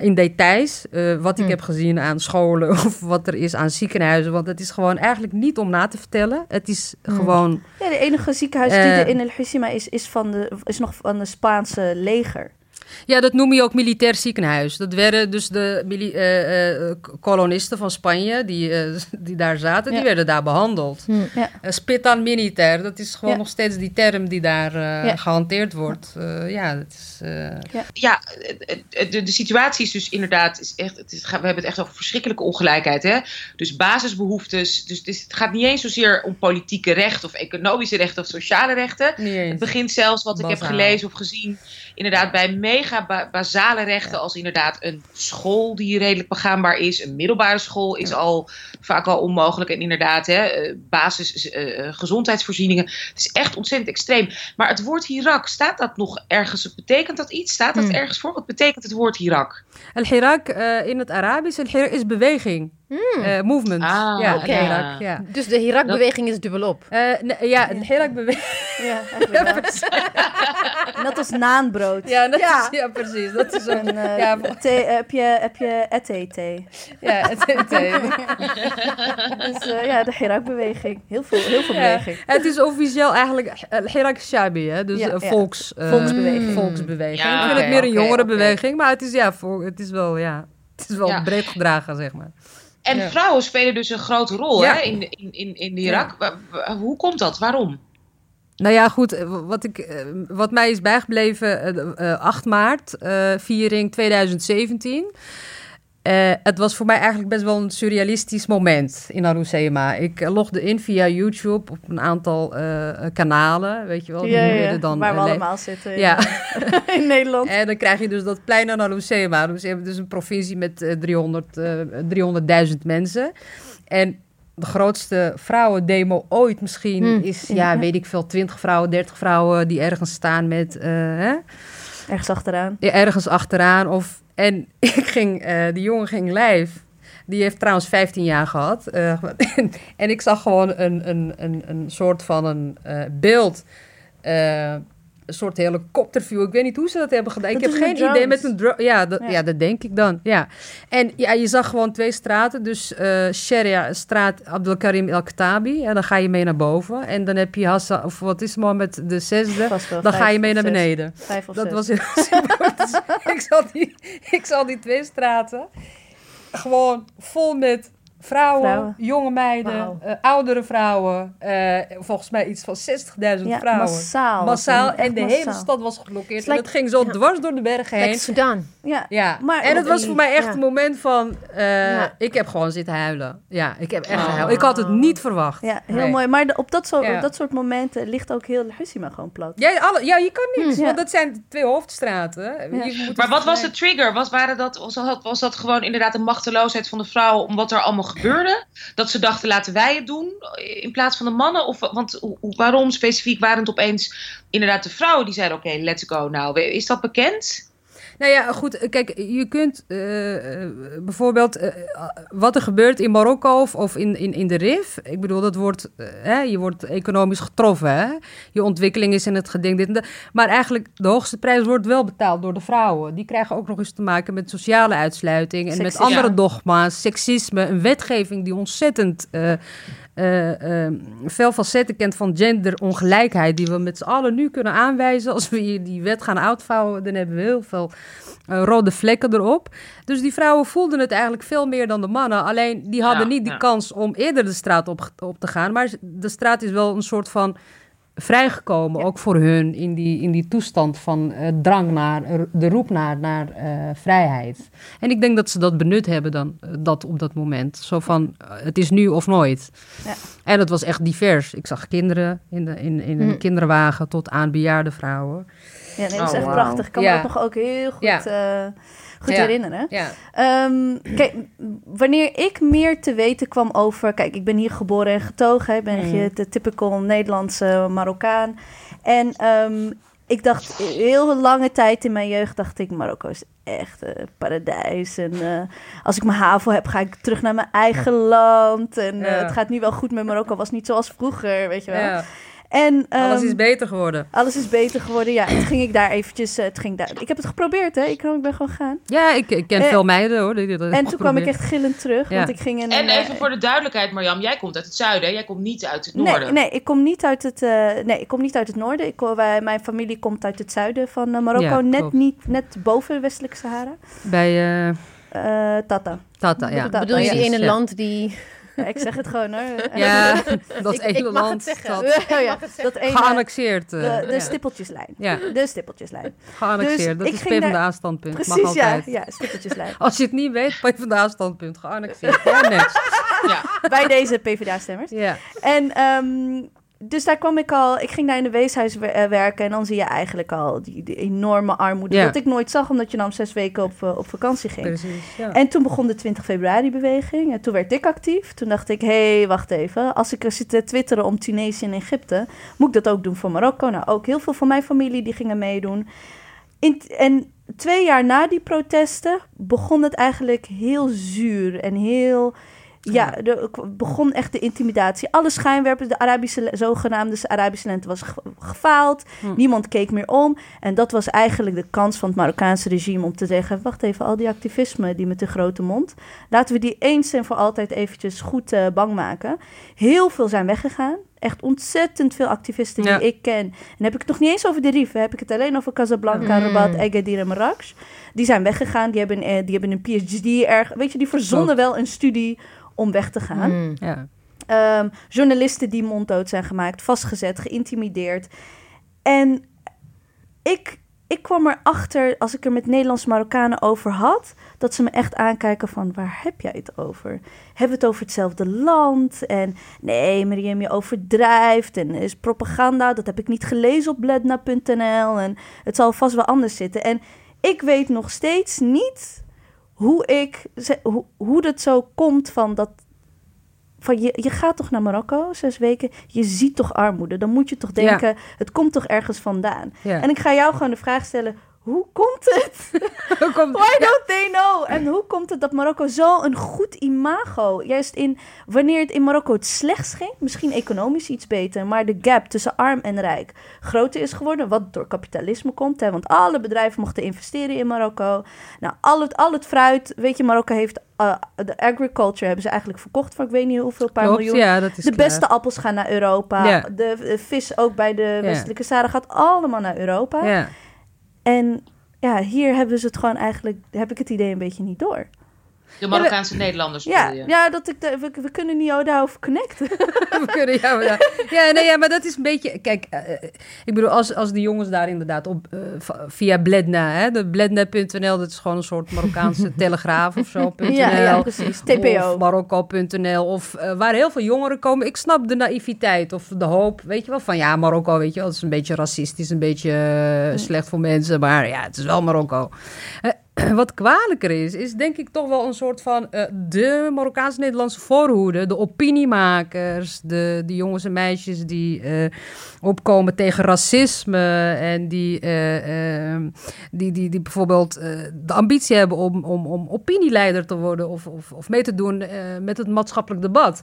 in details, wat ik Hmm. heb gezien aan scholen of wat er is aan ziekenhuizen. Want het is gewoon eigenlijk niet om na te vertellen. Het is Hmm. gewoon. Ja, de enige ziekenhuis die er in El Husima is, is, van de, is nog van de Spaanse leger. Ja, dat noem je ook militair ziekenhuis. Dat werden dus de mili- eh, eh, kolonisten van Spanje die, eh, die daar zaten, die werden daar behandeld. Hm. Ja. Uh, Spitan militair, dat is gewoon Ja. nog steeds die term die daar eh, Ja. gehanteerd wordt. Eh, ja, dat is. eh, Ja, eh, de, de situatie is dus inderdaad, is echt, het is, we hebben het echt over verschrikkelijke ongelijkheid. Hè? Dus basisbehoeftes. Dus het, is- het gaat niet eens zozeer om politieke rechten of economische rechten of sociale rechten. Het begint zelfs, wat ik heb gelezen of gezien, inderdaad bij mega ba- basale rechten. Als inderdaad een school die redelijk begaanbaar is. Een middelbare school is al vaak al onmogelijk. En inderdaad, hè, eh, basis eh, eh, gezondheidsvoorzieningen. Het is echt ontzettend extreem. Maar het woord Hirak, staat dat nog ergens? Betekent dat iets? Staat dat Hmm. ergens voor? Wat betekent het woord Hirak? Al-Hirak in het Arabisch, Al-Hirak is beweging. Eh, movement. Ah, ja. Dus de Hirak-beweging is dubbelop. Eh, nee, ja, Al-Hirak beweging. Ja. Net als naanbrood. Ja, dat Ja. Is, ja, precies. Dat is ook. En, eh, ja, thee, heb je, heb je ete thee? ja, het- Dus ja, de Hirak-beweging. Heel veel, heel veel Ja, beweging. het is officieel eigenlijk Hirak Shabi, hè? dus Ja, een ja. volks, eh, Volksbeweging. volksbeweging. Ja, ik vind het meer een jongerenbeweging, maar het is, ja, het is wel, ja, het is wel Ja. breed gedragen, zeg maar. En Ja. vrouwen spelen dus een grote rol Ja. hè, in, in, in, in Irak. Hoe komt dat? Waarom? Nou ja, goed, eh, wat, ik, eh, wat mij is bijgebleven, eh, eh, 8 maart, eh, viering 2017. Eh, het was voor mij eigenlijk best wel een surrealistisch moment in Arucema. Ik eh, logde in via YouTube op een aantal eh, kanalen, weet je wel. die Ja, werden ja. dan, Waar we le- allemaal zitten in, Ja. in Nederland. En dan krijg je dus dat plein aan Arucema. Dus je hebt dus een provincie met eh, 300, eh, 300.000 mensen. En de grootste vrouwendemo ooit misschien Hmm. is, Ja. ja, weet ik veel, 20 vrouwen, 30 vrouwen die ergens staan met, hè, Ergens achteraan. ergens achteraan. Of, en ik ging, eh, die jongen ging live. Die heeft trouwens 15 jaar gehad. Uh, en ik zag gewoon een, een, een, een soort van een uh, beeld. Een soort helikopterview. Ik weet niet hoe ze dat hebben gedaan. Dat ik heb geen idee met een drone. Ja, dat, ja. ja. dat denk ik dan. Ja. En ja, je zag gewoon twee straten. Dus uh, Sharia straat Abdelkarim El Khattabi. En dan ga je mee naar boven. En dan heb je Hassan, of wat is het met de zesde. Wel, dan ga je mee naar zes. beneden. Vijf of dat zes. was heel simpel. ik, zal die, ik zal die twee straten gewoon vol met Vrouwen, Vrouwen. jonge meiden, uh, oudere vrouwen. Uh, volgens mij iets van 60.000 Ja, vrouwen. massaal. Massaal. En de massaal. hele stad was geblokkeerd. En het ging zo ja. dwars door de bergen heen. Sudan. Ja, Ja, Maar en het was voor mij echt een moment van... eh. Ik heb gewoon zitten huilen. Ja, ik heb echt Oh. gehuild. Ik had het niet verwacht. ja heel Nee. mooi. Maar de- op dat, soort, Ja. op dat soort momenten ligt ook heel Hussima gewoon plat. Ja, alle, ja, je kan niet. Hm. Want dat zijn twee hoofdstraten. Je moet Maar wat was de trigger? Was, waren dat, was, dat, was dat gewoon inderdaad een machteloosheid van de vrouwen om wat er allemaal gebeurde? Dat ze dachten, laten wij het doen in plaats van de mannen? Of, want waarom specifiek waren het opeens inderdaad de vrouwen die zeiden, oké, let's go nou. Is dat bekend? Nou ja, goed. Kijk, je kunt eh, eh, bijvoorbeeld eh, wat er gebeurt in Marokko of, of in, in, in de RIF. Ik bedoel, dat wordt, hè, je wordt economisch getroffen. Hè? Je ontwikkeling is in het geding. Dit en dat. Maar eigenlijk, de hoogste prijs wordt wel betaald door de vrouwen. Die krijgen ook nog eens te maken met sociale uitsluiting en met andere dogma's, seksisme, een wetgeving die ontzettend. Eh, eh, eh, veel facetten kent van genderongelijkheid, die we met z'n allen nu kunnen aanwijzen. Als we hier die wet gaan uitvouwen, dan hebben we heel veel eh, rode vlekken erop. Dus die vrouwen voelden het eigenlijk veel meer dan de mannen. Alleen die hadden Ja, niet die ja. kans om eerder de straat op, op te gaan. Maar de straat is wel een soort van vrijgekomen, ook voor hun, in die, in die toestand van eh, drang naar, de roep naar, naar eh, vrijheid. En ik denk dat ze dat benut hebben dan, eh, dat op dat moment. Zo van, het is nu of nooit. Ja. En het was echt divers. Ik zag kinderen in, de, in, in een Hm. kinderwagen tot aan bejaarde vrouwen. Ja, nee, dat is Oh, echt prachtig. Ik kan Ja. me dat nog ook heel goed, Ja. Goed Ja. herinneren. Ja. Ehm, kijk, wanneer ik meer te weten kwam over... Kijk, ik ben hier geboren en getogen. Ik ben Mm. je de typical Nederlandse Marokkaan. En ehm, ik dacht heel lange tijd in mijn jeugd... dacht ik, Marokko is echt een paradijs. En eh, als ik mijn havel heb, ga ik terug naar mijn eigen land. En eh, Ja. het gaat nu wel goed met Marokko. was niet zoals vroeger, weet je wel. Ja. En, Alles ehm, is beter geworden. alles is beter geworden. Ja, toen ging ik daar eventjes... eh, toen ging ik, daar, ik heb het geprobeerd, hè. Ik, ik ben gewoon gegaan. Ja, ik, ik ken Eh, veel meiden hoor. Die, die dat En toen kwam ik echt gillend terug. Ja. Want ik ging in En een, eh, even voor de duidelijkheid, Marjam, jij komt uit het zuiden, hè? jij komt niet uit het Nee, noorden. nee, ik kom niet uit het, eh, nee, ik kom niet uit het noorden. Ik, wij, mijn familie komt uit het zuiden van Marokko. Ja, net, niet, net boven de westelijke Sahara. Bij eh, Eh, Tata. Tata, ja. Tata, Bedoel je ene Ja. land die... Ja, ik zeg het gewoon hoor. Ja, dat Ik- mag land dat Oh ja, dat ene, geannexeerd. eh, de, de ja. stippeltjeslijn. Ja, De stippeltjeslijn. geannexeerd. Dus dat is PvdA standpunt. Mag Precies, ja. altijd. Ja, stippeltjeslijn. Als je het niet weet, PvdA standpunt. Geannexeerd. Ja, next. Ja. Bij deze PvdA-stemmers. Ja. En ehm, dus daar kwam ik al, ik ging daar in de weeshuis eh, werken en dan zie je eigenlijk al die, die enorme armoede. Ja. Dat ik nooit zag, omdat je dan zes weken op, eh, op vakantie ging. Precies. Ja. En toen begon de 20 februari beweging en toen werd ik actief. Toen dacht ik, hé, hey, wacht even. Als ik er zit te twitteren om Tunesië en Egypte, moet ik dat ook doen voor Marokko? Nou, ook heel veel van mijn familie die gingen meedoen. In, en twee jaar na die protesten begon het eigenlijk heel zuur en heel... Ja, er begon echt de intimidatie. Alle schijnwerpers, de Arabische, zogenaamde Arabische lente was ge- gefaald. Hm. Niemand keek meer om. En dat was eigenlijk de kans van het Marokkaanse regime om te zeggen... wacht even, al die activisme, die met de grote mond... laten we die eens en voor altijd eventjes goed eh, bang maken. Heel veel zijn weggegaan. Echt ontzettend veel activisten Ja. die ik ken. En dan heb ik het nog niet eens over de Rif. hè. Heb ik het alleen over Casablanca, Mm. Rabat, Agadir en Marrakesh. Die zijn weggegaan. Die hebben, eh, die hebben een PhD erg... Weet je, die verzonnen wel een studie om weg te gaan. Ja. Ehm, journalisten die monddood zijn gemaakt, vastgezet, geïntimideerd. En ik, ik kwam erachter, als ik er met Nederlands-Marokkanen over had, dat ze me echt aankijken van, waar heb jij het over? Hebben we het over hetzelfde land? En nee, Miriam, je overdrijft en is propaganda. Dat heb ik niet gelezen op bledna.nl en het zal vast wel anders zitten. En ik weet nog steeds niet hoe ik, hoe, hoe dat zo komt van dat van je, je gaat toch naar Marokko zes weken, je ziet toch armoede. Dan moet je toch Ja. denken, het komt toch ergens vandaan. Ja. En ik ga jou gewoon de vraag stellen, hoe komt het? Why don't they know? En hoe komt het dat Marokko zo een goed imago, juist in wanneer het in Marokko het slechtst ging, misschien economisch iets beter, maar de gap tussen arm en rijk groter is geworden, wat door kapitalisme komt, hè, want alle bedrijven mochten investeren in Marokko. Nou, al het, al het fruit, weet je, Marokko heeft uh, de agriculture hebben ze eigenlijk verkocht voor ik weet niet hoeveel paar Klopt, miljoen. ja, dat is de klaar. beste appels gaan naar Europa. Ja. De, de vis ook bij de westelijke Sahara gaat allemaal naar Europa. Ja. En ja, hier hebben ze het gewoon eigenlijk, heb ik het idee een beetje niet door. De Marokkaanse Nederlanders Ja, je? ja dat ik we, we kunnen niet daarover connecten. we kunnen, ja, maar, ja. nee, ja, maar dat is een beetje... Kijk, eh, ik bedoel, als, als de jongens daar inderdaad op... eh, via Bledna, hè, de bledna.nl, dat is gewoon een soort Marokkaanse telegraaf of zo. ja, ja, precies. TPO. Of Marokko.nl, of eh, waar heel veel jongeren komen. Ik snap de naïviteit of de hoop, weet je wel, van ja, Marokko, weet je wel, het is een beetje racistisch, een beetje eh, slecht voor mensen, maar ja, het is wel Marokko. Wat kwalijker is, is denk ik toch wel een soort van eh, de Marokkaanse Nederlandse voorhoede, de opiniemakers, de, de jongens en meisjes die eh, opkomen tegen racisme en die, eh, eh, die, die, die bijvoorbeeld de ambitie hebben om, om, om opinieleider te worden of, of, of mee te doen met het maatschappelijk debat.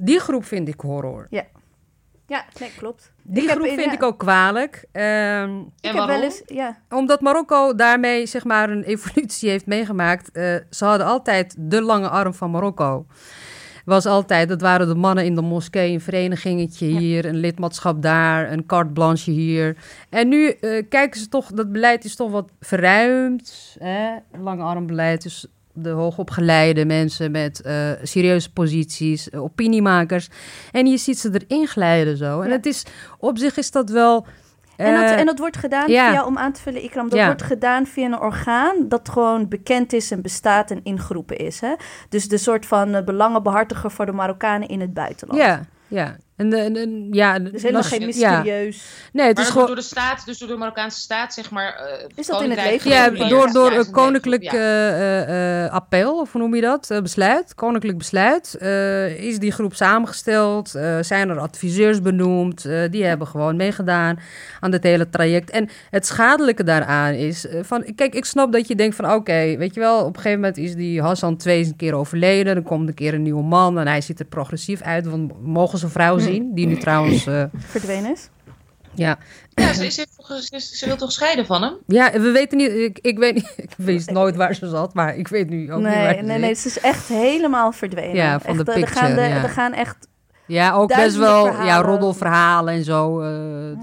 Die groep vind ik horror. Ja, nee, klopt. Die Ik groep in- vind ja. ik ook kwalijk. Ehm, En ik heb waarom? wel eens, ja. omdat Marokko daarmee zeg maar een evolutie heeft meegemaakt. Eh, ze hadden altijd de lange arm van Marokko. Was altijd, dat waren de mannen in de moskee, een verenigingetje hier, een lidmaatschap daar, een carte blanche hier. En nu eh, kijken ze toch, dat beleid is toch wat verruimd. Hè? Lange armbeleid, dus de hoogopgeleide mensen met eh, serieuze posities, eh, opiniemakers. En je ziet ze erin glijden zo. En Ja. het is, op zich is dat wel... En dat, eh, en dat wordt gedaan ja. via, om aan te vullen, Ikram, dat Ja. wordt gedaan via een orgaan dat gewoon bekend is en bestaat en ingeroepen is. Hè? Dus de soort van eh, belangenbehartiger voor de Marokkanen in het buitenland. Ja, ja. En, de- en, en- ja, Dus helemaal nas- geen Ja. mysterieus. Nee, het Maar is gewoon... door de staat, dus door de Marokkaanse staat, zeg maar... eh, Is dat in het leven Ja, door, door Ja, een is een koninklijk leven, ja. eh, eh, eh, appel, of hoe noem je dat? Besluit, koninklijk besluit. eh, is die groep samengesteld? eh, zijn er adviseurs benoemd? eh, die hebben gewoon meegedaan aan dit hele traject. En het schadelijke daaraan is van... Kijk, ik snap dat je denkt van... Oké, weet je wel, op een gegeven moment is die Hassan twee eens een keer overleden. Dan komt een keer een nieuwe man en hij ziet er progressief uit. Want mogen ze een vrouw die nu trouwens... eh, Verdwenen is. ja, Ja, ze, is, ze, ze, ze wil toch scheiden van hem? Ja, we weten niet. Ik, ik weet niet. Ik wist nooit waar ze zat, maar ik weet nu ook niet waar Nee, ze nee, nee, ze is echt helemaal verdwenen. Ja, van de eh, er picture, gaan, de, ja. er gaan echt... Ja, ook best wel ja, verhalen. roddelverhalen en zo. eh,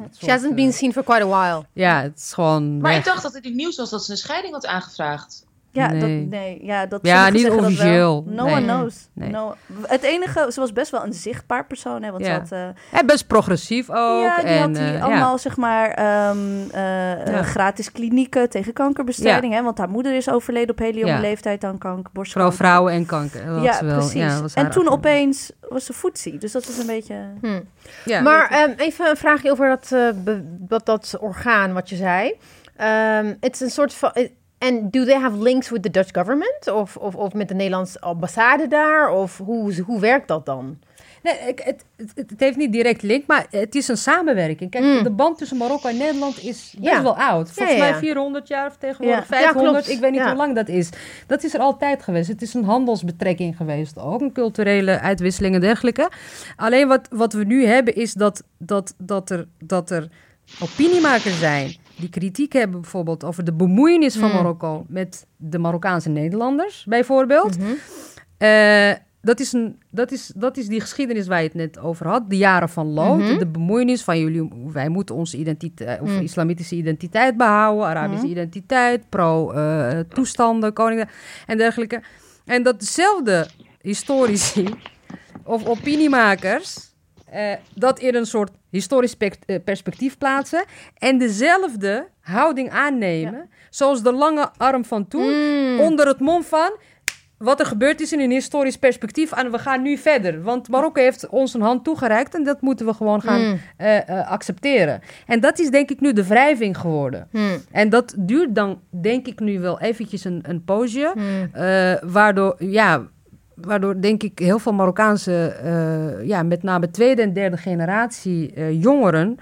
dat She soort, hasn't been seen for quite a while. Ja, het is gewoon. Maar weg. ik dacht dat het nieuws was dat ze een scheiding had aangevraagd. Ja, Nee. dat, nee, ja, dat Ja, niet officieel. wel. No Nee. one knows. Nee. No. Het enige, ze was best wel een zichtbaar persoon, hè, want Ja. ze had... eh, En best progressief ook. ja, die en, had die eh, allemaal, ja. zeg maar, ehm, eh, eh, gratis klinieken tegen kankerbestrijding. Hè, want haar moeder is overleden op hele jonge Ja. leeftijd aan kanker, Vooral borstkanker. vrouwen en kanker. Ja, ze wel, precies. ja, was en toen opeens was ze voetzie. Dus dat is een beetje... Hm. Ja. Maar ehm, even een vraagje over dat, eh, be- dat, dat orgaan wat je zei. Ehm, Het is een soort van... En do they have links with the Dutch government? Of, of, of met de Nederlandse ambassade daar? Of hoe, hoe werkt dat dan? Nee, ik- het, het, het heeft niet direct link, maar het is een samenwerking. Kijk, Mm. de band tussen Marokko en Nederland is best Ja. wel oud. Volgens Ja, ja, ja. mij 400 jaar of tegenwoordig Ja. Ja, 500. klopt. ik weet niet Ja. hoe lang dat is. Dat is er altijd geweest. Het is een handelsbetrekking geweest ook. Een culturele uitwisseling en dergelijke. Alleen wat, wat we nu hebben is dat, dat, dat, er, dat er opiniemakers zijn... die kritiek hebben bijvoorbeeld over de bemoeienis van Mm. Marokko... met de Marokkaanse Nederlanders bijvoorbeeld... Mhm. Eh, dat, is een, dat, is, dat is die geschiedenis waar je het net over had. De jaren van lood. Mhm. De bemoeienis van jullie. Wij moeten onze identiteit, of Mm. islamitische identiteit behouden. Arabische Mhm. identiteit. Pro-toestanden, koningen en dergelijke. En dat dezelfde historici of opiniemakers. eh, dat in een soort historisch eh, perspectief plaatsen. En dezelfde houding aannemen. Zoals de lange arm van toen Mm. onder het mom van wat er gebeurd is in een historisch perspectief en we gaan nu verder. Want Marokko heeft ons een hand toegereikt en dat moeten we gewoon gaan Mm. eh, eh, accepteren. En dat is denk ik nu de wrijving geworden. Mm. En dat duurt dan denk ik nu wel eventjes een, een poosje. Waardoor, ja, waardoor denk ik heel veel Marokkaanse, eh, ja, met name tweede en derde generatie eh, jongeren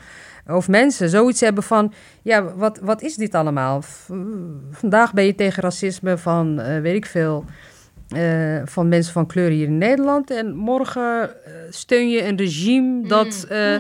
Of mensen zoiets hebben van, ja, wat, wat is dit allemaal? Vandaag ben je tegen racisme van, eh, weet ik veel, eh, van mensen van kleur hier in Nederland. En morgen eh, steun je een regime dat eh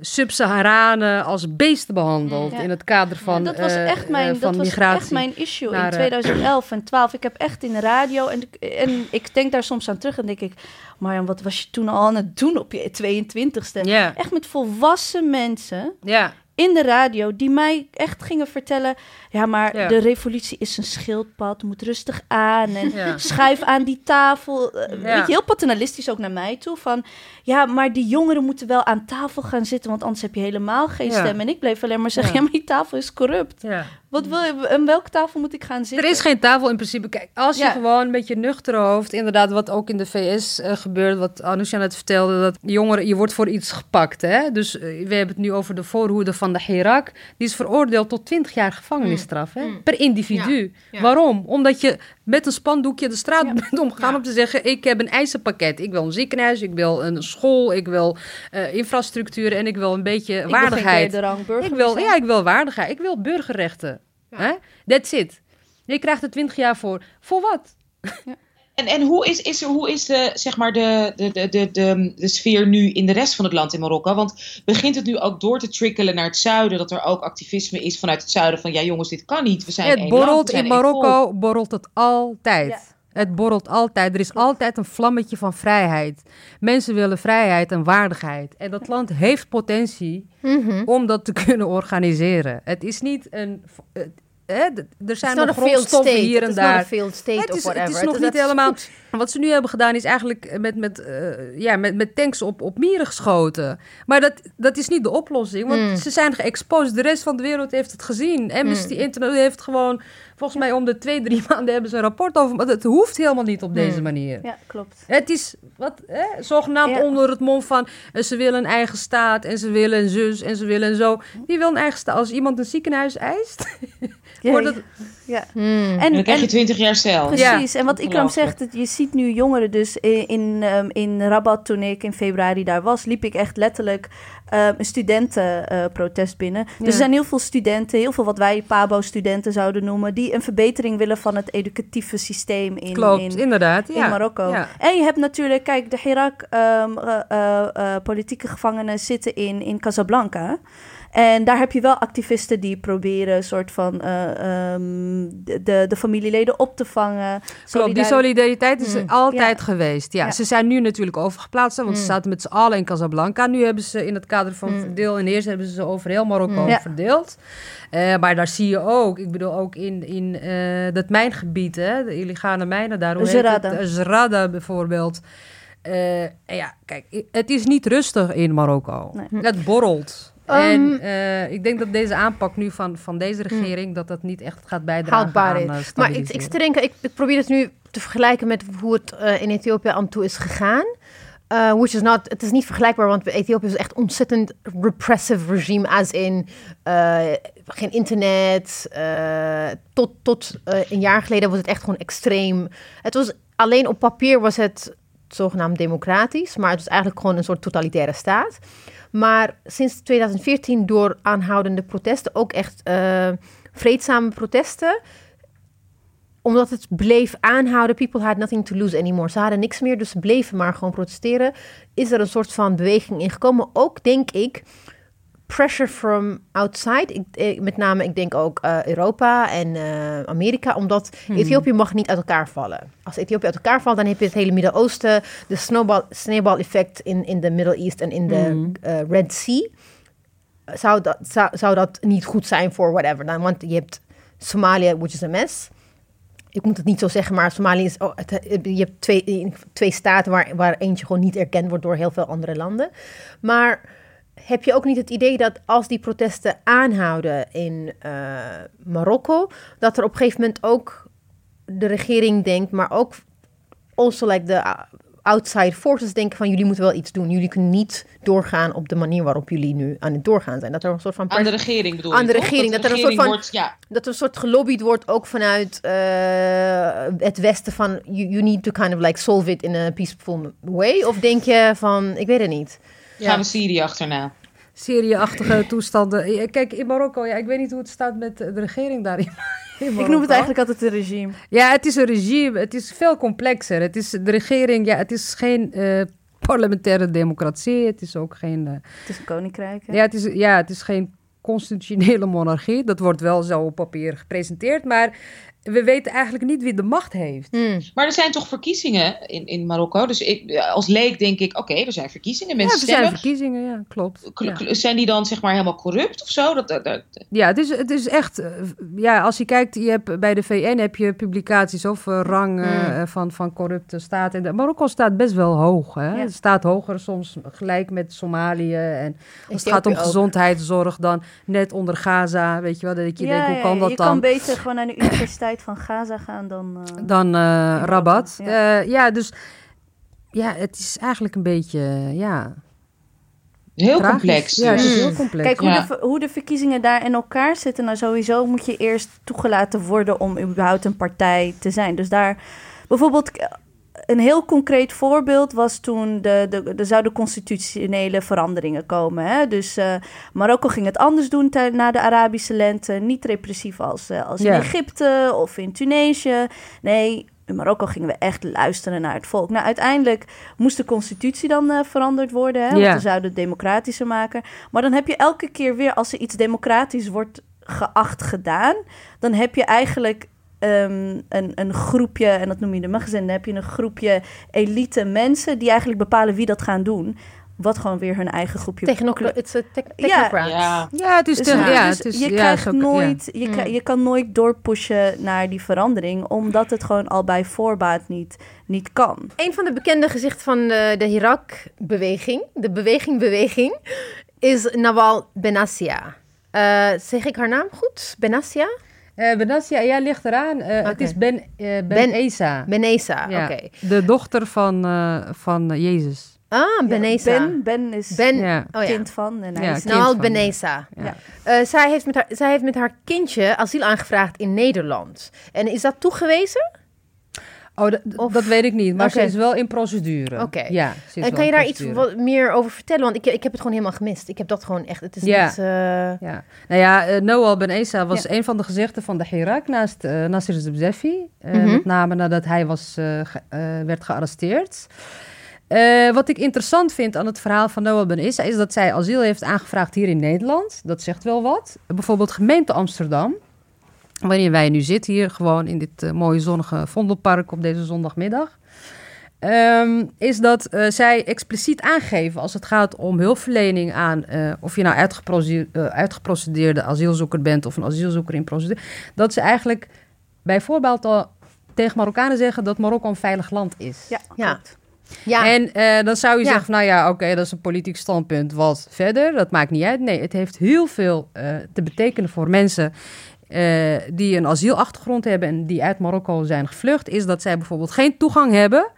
Sub-Saharanen als beesten behandelt Ja. in het kader van, dat was echt mijn, van dat was migratie. echt mijn issue naar, in eh, 2011 en 12. Ik heb echt in de radio en, ik- en ik denk daar soms aan terug en denk ik, Marjan, wat was je toen al aan het doen op je 22ste? Ja, Echt met volwassen mensen ja. In de radio die mij echt gingen vertellen, ja, maar Ja. de revolutie is een schildpad, moet rustig aan en Ja. schuif aan die tafel. Eh, Ja. Weet je, heel paternalistisch ook naar mij toe van, ja, maar die jongeren moeten wel aan tafel gaan zitten, want anders heb je helemaal geen stem. En ik bleef alleen maar zeggen, Ja. ja, maar die tafel is corrupt. Wat wil je, aan welke tafel moet ik gaan zitten? Er is geen tafel in principe. Kijk, als je Ja. gewoon met je nuchtere hoofd, inderdaad, wat ook in de VS eh, gebeurt, wat Anousha net vertelde, dat jongeren, je wordt voor iets gepakt. Hè? Dus eh, we hebben het nu over de voorhoede van de Hirak. Die is veroordeeld tot 20 jaar gevangenisstraf hè? per individu. Ja. Waarom? Omdat je met een spandoekje de straat bent omgegaan om te zeggen: Ik heb een eisenpakket. Ik wil een ziekenhuis, ik wil een school, ik wil eh, infrastructuur en ik wil een beetje Ik wil geen waardigheid. Ik wil, ja, ik wil waardigheid. Ik wil burgerrechten. Ja. Hè? That's it. Je krijgt er 20 jaar voor. Voor wat? En, en hoe is, is, hoe is de, zeg maar de, de, de, de, de, de sfeer nu in de rest van het land in Marokko? Want begint het nu ook door te trickelen naar het zuiden, dat er ook activisme is vanuit het zuiden van ja jongens, dit kan niet, we zijn het één borrelt we zijn in. Marokko, borrelt het altijd. Ja. Het borrelt altijd. Er is altijd een vlammetje van vrijheid. Mensen willen vrijheid en waardigheid. En dat land heeft potentie Mhm. om dat te kunnen organiseren. Het is niet een... er zijn nog grondstoffen hier en daar. Het is, het is nog niet helemaal. goed. Wat ze nu hebben gedaan is eigenlijk met, met, eh, ja, met, met tanks op, op mieren geschoten. Maar dat, dat is niet de oplossing, want Mm. ze zijn geëxposed. De rest van de wereld heeft het gezien. Amnesty Mm. International heeft gewoon, volgens mij om de twee, drie maanden hebben ze een rapport over. Maar het hoeft helemaal niet op deze Mm. manier. Ja, klopt. Het is wat, hè, zogenaamd Ja. onder het mom van eh, ze willen een eigen staat en ze willen een zus en ze willen zo. Die wil een eigen staat. Als iemand een ziekenhuis eist, Ja, wordt het, ja. Hmm. En dan krijg je 20 jaar cel. precies. En wat Ikram zegt, dat je ziet nu jongeren dus in, in, ehm, in Rabat, toen ik in februari daar was, liep ik echt letterlijk ehm, een studentenprotest binnen. Dus Ja. er zijn heel veel studenten, heel veel wat wij PABO-studenten zouden noemen, die een verbetering willen van het educatieve systeem in, klopt, in, inderdaad. Ja. in Marokko. Ja. En je hebt natuurlijk, kijk, de Hirak ehm, eh, eh, eh, politieke gevangenen zitten in, in Casablanca. En daar heb je wel activisten die proberen soort van eh, ehm, de, de, de familieleden op te vangen. Klopt, die Solidari- solidariteit is Mm. altijd Ja. geweest. Ja, Ja. Ze zijn nu natuurlijk overgeplaatst, want ze Mm. zaten met z'n allen in Casablanca. Nu hebben ze in het kader van Mm. verdeel en heers hebben ze ze over heel Marokko Mm. Ja. verdeeld. Eh, maar daar zie je ook, ik bedoel ook in, in eh, dat mijngebied, hè, de illegale mijnen daar, hoe heet Zerada. het? Zerada bijvoorbeeld. Ja, kijk, het is niet rustig in Marokko. Nee. Het borrelt. Ehm, en eh, ik denk dat deze aanpak nu van, van deze regering, dat dat niet echt gaat bijdragen Houdbaar aan is. eh, Maar ik, ik denken, ik, ik probeer het nu te vergelijken met hoe het eh, in Ethiopië aan toe is gegaan. Uh, which is not, het is niet vergelijkbaar, want Ethiopië is echt ontzettend repressive regime, as in geen internet. tot tot een jaar geleden was het echt gewoon extreem. Het was alleen op papier was het zogenaamd democratisch, maar het was eigenlijk gewoon een soort totalitaire staat. Maar sinds 2014 door aanhoudende protesten, ook echt eh, vreedzame protesten, omdat het bleef aanhouden, people had nothing to lose anymore. Ze hadden niks meer, dus ze bleven maar gewoon protesteren. Is er een soort van beweging in gekomen? Ook denk ik pressure from outside. Ik, ik- met name, ik denk ook eh, Europa en eh, Amerika, omdat Ethiopië mag niet uit elkaar vallen. Als Ethiopië uit elkaar valt, dan heb je het hele Midden-Oosten, de snowball, snowball effect in, in de Middle East en in de eh, Red Sea. Zou dat, zou, zou dat niet goed zijn voor whatever? Dan, want je hebt Somalië, which is a mess ik moet het niet zo zeggen, maar Somalië is. Oh, het, je hebt twee, twee staten waar, waar eentje gewoon niet erkend wordt door heel veel andere landen. Maar heb je ook niet het idee dat als die protesten aanhouden in eh, Marokko, dat er op een gegeven moment ook de regering denkt, maar ook also like de outside forces denken van jullie moeten wel iets doen. Jullie kunnen niet doorgaan op de manier waarop jullie nu aan het doorgaan zijn. Dat er een soort van Aan de regering bedoel Aan de regering, de dat er een soort van- wordt, ja, dat er een soort gelobbyd wordt ook vanuit eh, het Westen van you, you need to kind of like solve it in a peaceful way? Of denk je van, ik weet het niet. Gaan we Syrië achterna. Syrië-achtige toestanden. Kijk, in Marokko, ja, ik weet niet hoe het staat met de regering daarin. Ik noem het eigenlijk altijd een regime. Ja, het is een regime. Het is veel complexer. Het is de regering, ja, het is geen uh, parlementaire democratie. Het is ook geen. Uh, het is een koninkrijk. Ja, het is, ja, het is geen constitutionele monarchie. Dat wordt wel zo op papier gepresenteerd. Maar we weten eigenlijk niet wie de macht heeft. Hmm. Maar er zijn toch verkiezingen in, in Marokko? Dus ik, als leek denk ik, oké, er zijn verkiezingen. Mensen ja, er zijn verkiezingen, ja, klopt. Zijn die dan zeg maar helemaal corrupt of zo? Dat, dat, Ja, het is, het is echt... Eh, ja, als je kijkt, je hebt, bij de VN heb je publicaties over rangen hmm. van, van corrupte staten. En Marokko staat best wel hoog. Hè? Het staat hoger soms gelijk met Somalië. En als het gaat om gezondheidszorg, dan net onder Gaza. Weet je wel, dat je denkt, hoe kan dat je dan? Je kan beter gewoon naar de universiteit van Gaza gaan dan... Uh, dan uh, Rabat. Ja. Uh, ja, dus ja, het is eigenlijk een beetje, ja... Heel complex. Ja, het is heel complex. Kijk, hoe, de, hoe de verkiezingen daar in elkaar zitten... nou sowieso moet je eerst toegelaten worden om überhaupt een partij te zijn. Dus daar bijvoorbeeld een heel concreet voorbeeld was toen de, de, er zouden constitutionele veranderingen komen. Hè? Dus uh, Marokko ging het anders doen na de Arabische lente. Niet repressief als, uh, als in Egypte of in Tunesië. Nee, in Marokko gingen we echt luisteren naar het volk. Nou, uiteindelijk moest de constitutie dan uh, veranderd worden. Hè? Want we zouden het democratischer maken. Maar dan heb je elke keer weer, als er iets democratisch wordt geacht gedaan... dan heb je eigenlijk um, een, een groepje, en dat noem je de magazine, dan heb je een groepje elite mensen die eigenlijk bepalen wie dat gaan doen. Wat gewoon weer hun eigen groepje... Technocra het technocrats. Ja. ja, het is... Dus, ja, dus het is je, krijgt nooit, je, mm. je kan nooit doorpushen naar die verandering... omdat het gewoon al bij voorbaat niet, niet kan. Een van de bekende gezichten van de, de Irak-beweging... de beweging-beweging... is Nawal Benassia. Uh, zeg ik haar naam goed? Benassia? Uh, Benassia, ja, ligt eraan. Uh, Het is Ben, uh, ben, ben Esa. Ben Esa, ja. oké. De dochter van, van Jezus. Ah, Ben Esa. ben, ben is ben, ja. oh, kind van. En hij ja, is nou, Ben Esa. Ja. zij, heeft met haar, zij heeft met haar kindje asiel aangevraagd in Nederland. En is dat toegewezen? Oh, dat weet ik niet, maar ze is wel in procedure. Oké. Ja, en kan je daar iets wat meer over vertellen? Want ik, ik heb het gewoon helemaal gemist. Ik heb dat gewoon echt. Het is ja. niet. Uh... Ja. Nou ja, uh, Noah Ben Esa was een van de gezichten van de Hirak naast uh, Nasser Zebzefi. Mm -hmm. Met name nadat hij was, ge werd gearresteerd. wat ik interessant vind aan het verhaal van Noah Ben Issa is dat zij asiel heeft aangevraagd hier in Nederland. Dat zegt wel wat. Bijvoorbeeld gemeente Amsterdam Waarin wij nu zitten hier gewoon in dit uh, mooie zonnige Vondelpark op deze zondagmiddag. Um, is dat uh, zij expliciet aangeven als het gaat om hulpverlening aan uh, of je nou uitgeprocedeerde, uitgeprocedeerde asielzoeker bent of een asielzoeker in procedure, dat ze eigenlijk bij voorbeeld al tegen Marokkanen zeggen dat Marokko een veilig land is. Ja, ja. Ja. En uh, dan zou je ja. zeggen, nou ja, oké, dat is een politiek standpunt. Wat verder? Dat maakt niet uit. Nee, het heeft heel veel uh, te betekenen voor mensen uh, die een asielachtergrond hebben en die uit Marokko zijn gevlucht, is dat zij bijvoorbeeld geen toegang hebben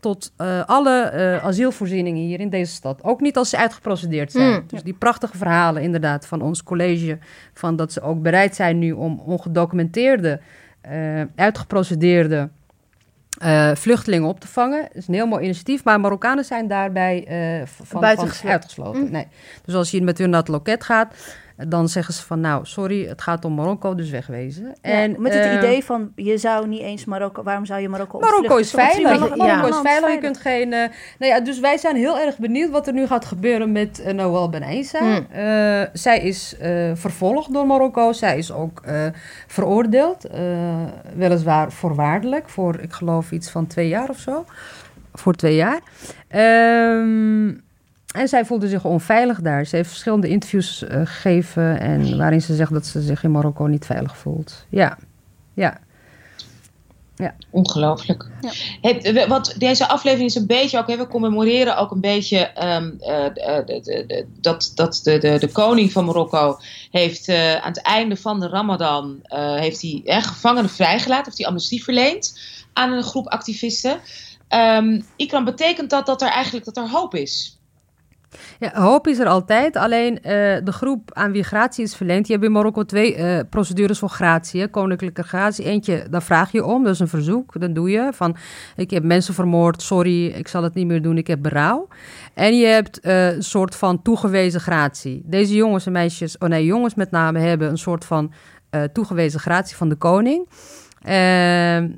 tot uh, alle uh, asielvoorzieningen hier in deze stad. Ook niet als ze uitgeprocedeerd zijn. Mm. Dus die prachtige verhalen inderdaad van ons college, van dat ze ook bereid zijn nu om ongedocumenteerde, uitgeprocedeerde vluchtelingen op te vangen. Dat is een heel mooi initiatief, maar Marokkanen zijn daarbij van, van uitgesloten. Mm. Nee. Dus als je met hun naar het loket gaat dan zeggen ze van nou, sorry, het gaat om Marokko, dus wegwezen. en, met het uh, idee van je zou niet eens Marokko, waarom zou je Marokko Marokko is veilig. Marokko ja. is veilig. Je kunt geen. Uh, nou ja, dus wij zijn heel erg benieuwd wat er nu gaat gebeuren met uh, Noël Benaisa. Hmm. zij is vervolgd door Marokko. Zij is ook veroordeeld, weliswaar voorwaardelijk, voor ik geloof iets van twee jaar of zo. Voor twee jaar. Ehm en zij voelde zich onveilig daar. Ze heeft verschillende interviews uh, gegeven en waarin ze zegt dat ze zich in Marokko niet veilig voelt. Ja, ja. Ja. Ongelooflijk. Ja. Het, wat, deze aflevering is een beetje ook, hè, we commemoreren ook een beetje um, uh, de, de, de, dat, dat de, de, de koning van Marokko heeft uh, aan het einde van de Ramadan heeft hij eh, gevangenen vrijgelaten, heeft hij amnestie verleend aan een groep activisten. Um, Ikram, betekent dat dat er eigenlijk dat er hoop is? Ja, hoop is er altijd. Alleen eh, de groep aan wie gratie is verleend, je hebt in Marokko twee eh, procedures voor gratie. hè. Koninklijke gratie. Eentje, daar vraag je om, dat is een verzoek. Dan doe je van, ik heb mensen vermoord, sorry, ik zal het niet meer doen, ik heb berouw. En je hebt eh, een soort van toegewezen gratie. Deze jongens en meisjes, oh nee, jongens met name, hebben een soort van toegewezen gratie van de koning. Ehm,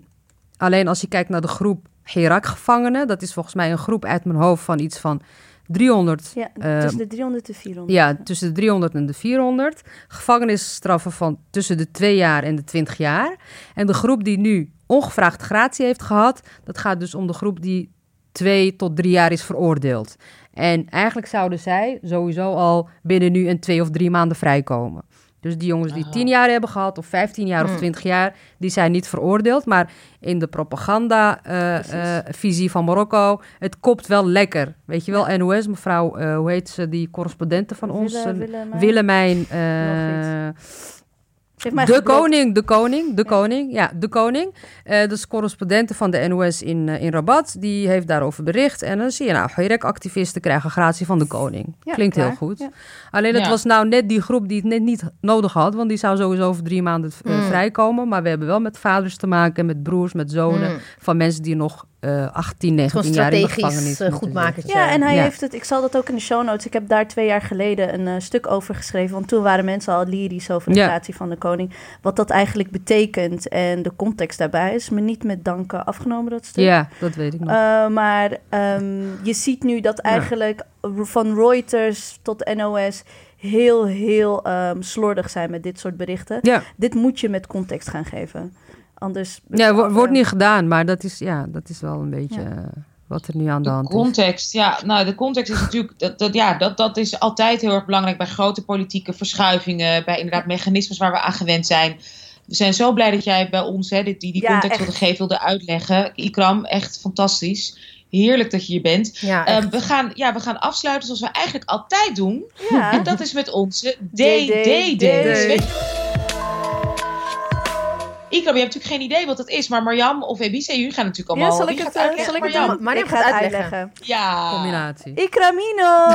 alleen als je kijkt naar de groep Hirak-gevangenen, dat is volgens mij een groep uit mijn hoofd van iets van 300 Ja, Eh, tussen de 300 en 400. ja, tussen de 300 en de 400. Gevangenisstraffen van tussen de 2 jaar en de 20 jaar. En de groep die nu ongevraagd gratie heeft gehad, dat gaat dus om de groep die 2 tot 3 jaar is veroordeeld. En eigenlijk zouden zij sowieso al binnen nu en 2 of 3 maanden vrijkomen. Dus die jongens die Aha. 10 jaar hebben gehad, of 15 jaar of Hmm. 20 jaar, die zijn niet veroordeeld. Maar in de propaganda-visie van Marokko, het kopt wel lekker. Weet je wel, NOS, mevrouw, eh, hoe heet ze, die correspondente van ons? Wille- eh, Willemijn. Willemijn. Eh, mij de geblokt. koning, de koning, de koning, ja, de koning. Eh dat is correspondente van de NOS in, eh, in Rabat. Die heeft daarover bericht. En dan zie je nou, Hirek-activisten krijgen gratie van de koning. Ja, Klinkt klaar. heel goed. Ja. Alleen het Ja. was nou net die groep die het net niet nodig had. Want die zou sowieso over drie maanden eh, Mm. vrijkomen. Maar we hebben wel met vaders te maken, met broers, met zonen. Mm. Van mensen die nog eh 18, Het is gewoon 19 jaar in de gevangenis strategisch uh, moeten goed maken. Ja, en hij Ja. heeft het, ik zal dat ook in de show notes. Ik heb daar twee jaar geleden een eh, stuk over geschreven. Want toen waren mensen al lyrisch over de Ja. gratie van de koning. Wat dat eigenlijk betekent en de context daarbij is me niet met danken afgenomen, dat stuk. Ja, dat weet ik nog. Uh, maar ehm, je ziet nu dat Ja. eigenlijk van Reuters tot NOS heel, heel ehm, slordig zijn met dit soort berichten. ja, Dit moet je met context gaan geven. Anders... ja wo- wordt niet gedaan. Maar dat is, ja, dat is wel een beetje Ja. eh, wat er nu aan de De hand is. context, ja. Nou, de context is natuurlijk... Dat, dat, ja, dat, dat is altijd heel erg belangrijk bij grote politieke verschuivingen. Bij inderdaad mechanismes waar we aan gewend zijn. We zijn zo blij dat jij bij ons hè, dit, die, die Ja, context wilde geven, wilde uitleggen. Ikram, echt fantastisch. Heerlijk dat je hier bent. Ja, Eh, we, gaan, ja, we gaan afsluiten zoals we eigenlijk altijd doen. Ja. En dat is met onze DDD's. Ikram, je hebt natuurlijk geen idee wat het is, maar Marjam of Ebice, jullie gaan natuurlijk Ja, allemaal... zal ik het, eh, uitleggen? zal ik het Marjam. doen? Mariam ik gaat ga het uitleggen. uitleggen. Ja. Combinatie. Ikramino!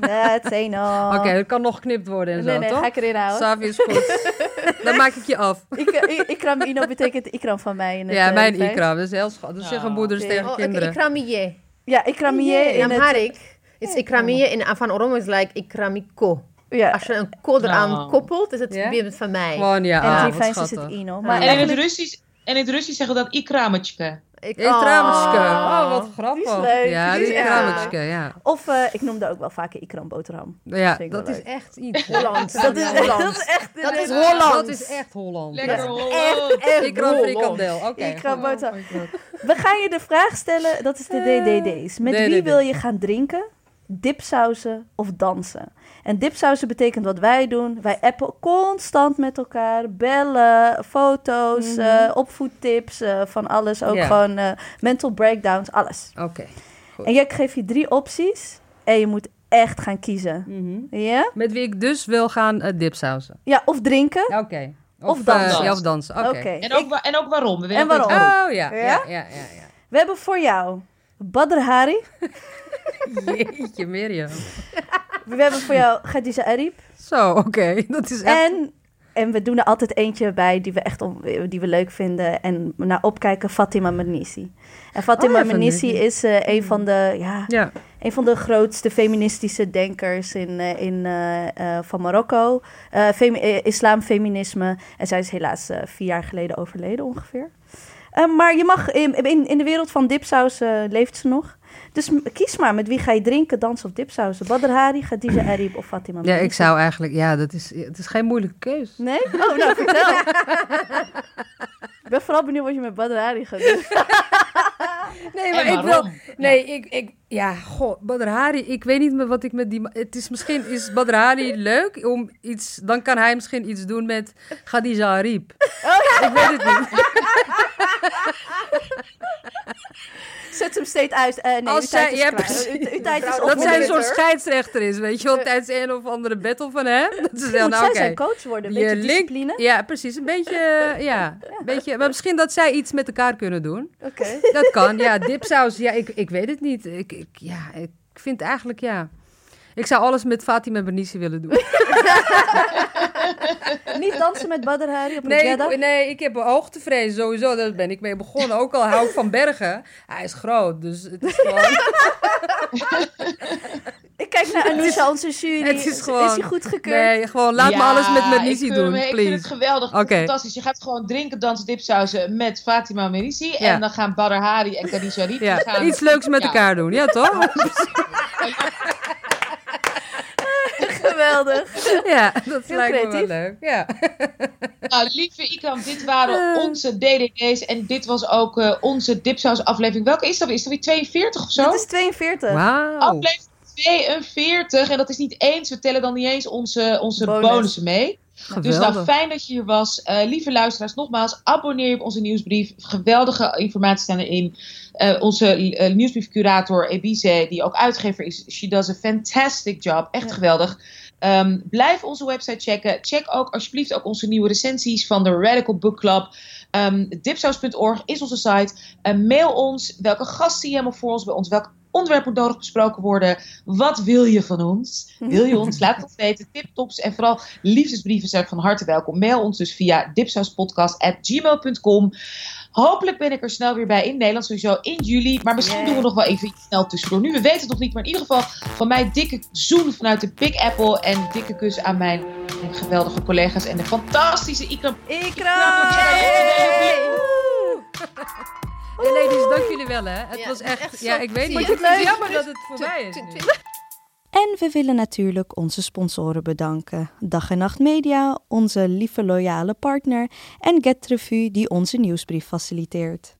That's a no. Oké, dat kan nog geknipt worden en Nee, zo, nee, toch? ga ik erin houden. Savi is goed. Dan maak ik je af. Ik, ik, ikramino betekent ikram van mij in het Ja, eh, mijn ikram. Dat is heel schattig. Dat Ja. zeggen moeders Oké. tegen Oh, ik, kinderen. ikramiye. Ja, ikramie In. Amharic is ikramiye in van Oromo is like ikramiko. Ja, Als je een ko eraan Nou. koppelt, is het Ja? weer van mij. Gewoon, ja. en ah, drie wat fijns is het ino. Ja. Maar En in het. Russisch, en in het Russisch zeggen we dat ikrametje. Ik, Ikrametje. Oh. Oh, wat grappig. Die is leuk, Ja, die die ikrametje, ja. Of eh, ik noemde ook wel vaker ikram boterham. Ja, dat is echt iets. Hollands. Dat is, Hollands. dat is echt... Dat is nee, Hollands. Dat is echt Holland. Lekker Ja. Holland. Echt Ikram frikandel. Oké. Ikram boterham. We gaan je de vraag stellen, dat is de DDD's. Met wie wil je gaan drinken, dipsausen of dansen? En dipsausen betekent wat wij doen. Wij appen constant met elkaar, bellen, foto's, eh, opvoedtips, eh, van alles. Ook gewoon eh, mental breakdowns, alles. Oké. Goed. En ik geef je drie opties en je moet echt gaan kiezen. Mhm. Ja? Met wie ik dus wil gaan dipsausen. Ja, of drinken. Oké. Of eh, dansen. ja, of dansen. Oké. En ook, en ook waarom. We willen En waarom? Oh ja. Ja? Ja, ja, ja. ja. We hebben voor jou Badr Hari. Jeetje, Mirjam. We hebben voor jou Khadija Arib. Zo, oké. Dat is echt... En, en we doen er altijd eentje bij die we echt om, die we leuk vinden. En naar opkijken, Fatima Mernissi. En Fatima Oh ja, is eh, een, van de, ja, Ja. een van de grootste feministische denkers in, eh, in, eh, van Marokko. Femi- islamfeminisme. En zij is helaas vier jaar geleden overleden ongeveer. Maar je mag, in, in, in de wereld van dipsaus leeft ze nog. Dus kies maar, met wie ga je drinken, dansen of dipsausen? Badr Hari, Khadija Arib of Fatima Ja, ik zou eigenlijk... Ja, dat is, het is geen moeilijke keus. Nee? Oh, nou vertel. ik ben vooral benieuwd wat je met Badr Hari gaat doen. Nee, En ik wil... Nee, ik, ik... Ja, goh, Badr Hari, ik weet niet meer wat ik met die... Het is misschien... Is Badr Hari leuk om iets... Dan kan hij misschien iets doen met Khadija Arib. Ik weet het niet. Zet hem steeds uit. Eh, nee, Als zij- is ja, precies. Tijd is Dat zij een soort scheidsrechter is, weet je wel, tijdens een of andere battle van hem. Dat is heel, nou zij oké. zijn coach worden, een Je beetje link- discipline. Ja, precies. Een beetje, ja. Een beetje, maar misschien dat zij iets met elkaar kunnen doen. Oké. Dat kan, ja. Dipsaus, ja, ik, ik weet het niet. Ik, ik, ja, ik vind eigenlijk, ja. Ik zou alles met Fatima Bernisi willen doen. Niet dansen met Badr Hari op een Nee, ik, nee, ik heb hoogtevrees sowieso. Daar ben ik mee begonnen. Ook al hou ik van bergen. Hij is groot, dus het is gewoon... Ik kijk naar Anousha, onze jury. Het is gewoon- Is hij goedgekeurd? Nee, gewoon laat me Ja, alles met Mernissi doen, hem- Ik vind het please. geweldig. Oké. Fantastisch. Je gaat gewoon drinken, dansen, dipsausen met Fatima Merisi. Ja. En dan gaan Badr Hari en Khadija Riep Ja, gaan... iets leuks met Ja. elkaar doen. Ja, toch? Geweldig. Ja, dat Heel lijkt me wel creatief. leuk. Ja. Nou, lieve Ikram, dit waren Eh. onze DDD's. En dit was ook eh, onze dipsaus aflevering. Welke is dat? Is dat weer 42 of zo? Dat is 42. Wauw. Aflevering 42. En dat is niet eens, we tellen dan niet eens onze, onze Bonus. bonussen mee. Dus nou, Geweldig. fijn dat je hier was. Eh, lieve luisteraars, nogmaals, abonneer je op onze nieuwsbrief. Geweldige informatie staan erin. Eh, onze nieuwsbriefcurator Ebize, die ook uitgever is, she does a fantastic job. Echt Ja. geweldig. Ehm, blijf onze website checken. Check ook alsjeblieft ook onze nieuwe recensies van de Radical Book Club. Ehm dipsaus.org is onze site. Mail ons welke gast zie je helemaal voor ons bij ons. Welk onderwerp moet nodig besproken worden. Wat wil je van ons? Wil je ons? Laat het ons weten. Tiptops en vooral liefdesbrieven zijn van harte welkom. Mail ons dus via dipsauspodcast.gmail.com. Hopelijk ben ik er snel weer bij in Nederland, sowieso in juli. Maar misschien Yeah. doen we nog wel even iets snel tussendoor. Nu, we weten het nog niet. Maar in ieder geval van mij dikke zoen vanuit de Big Apple. En dikke kus aan mijn geweldige collega's. En de fantastische Ikram. Ikra! Hey ladies, dank jullie wel hè. Het Ja, was echt, echt ja ik weet niet. je? Ik vind het jammer dat het voorbij is nu. En we willen natuurlijk onze sponsoren bedanken. Dag en Nacht Media, onze lieve loyale partner. En Get die onze nieuwsbrief faciliteert.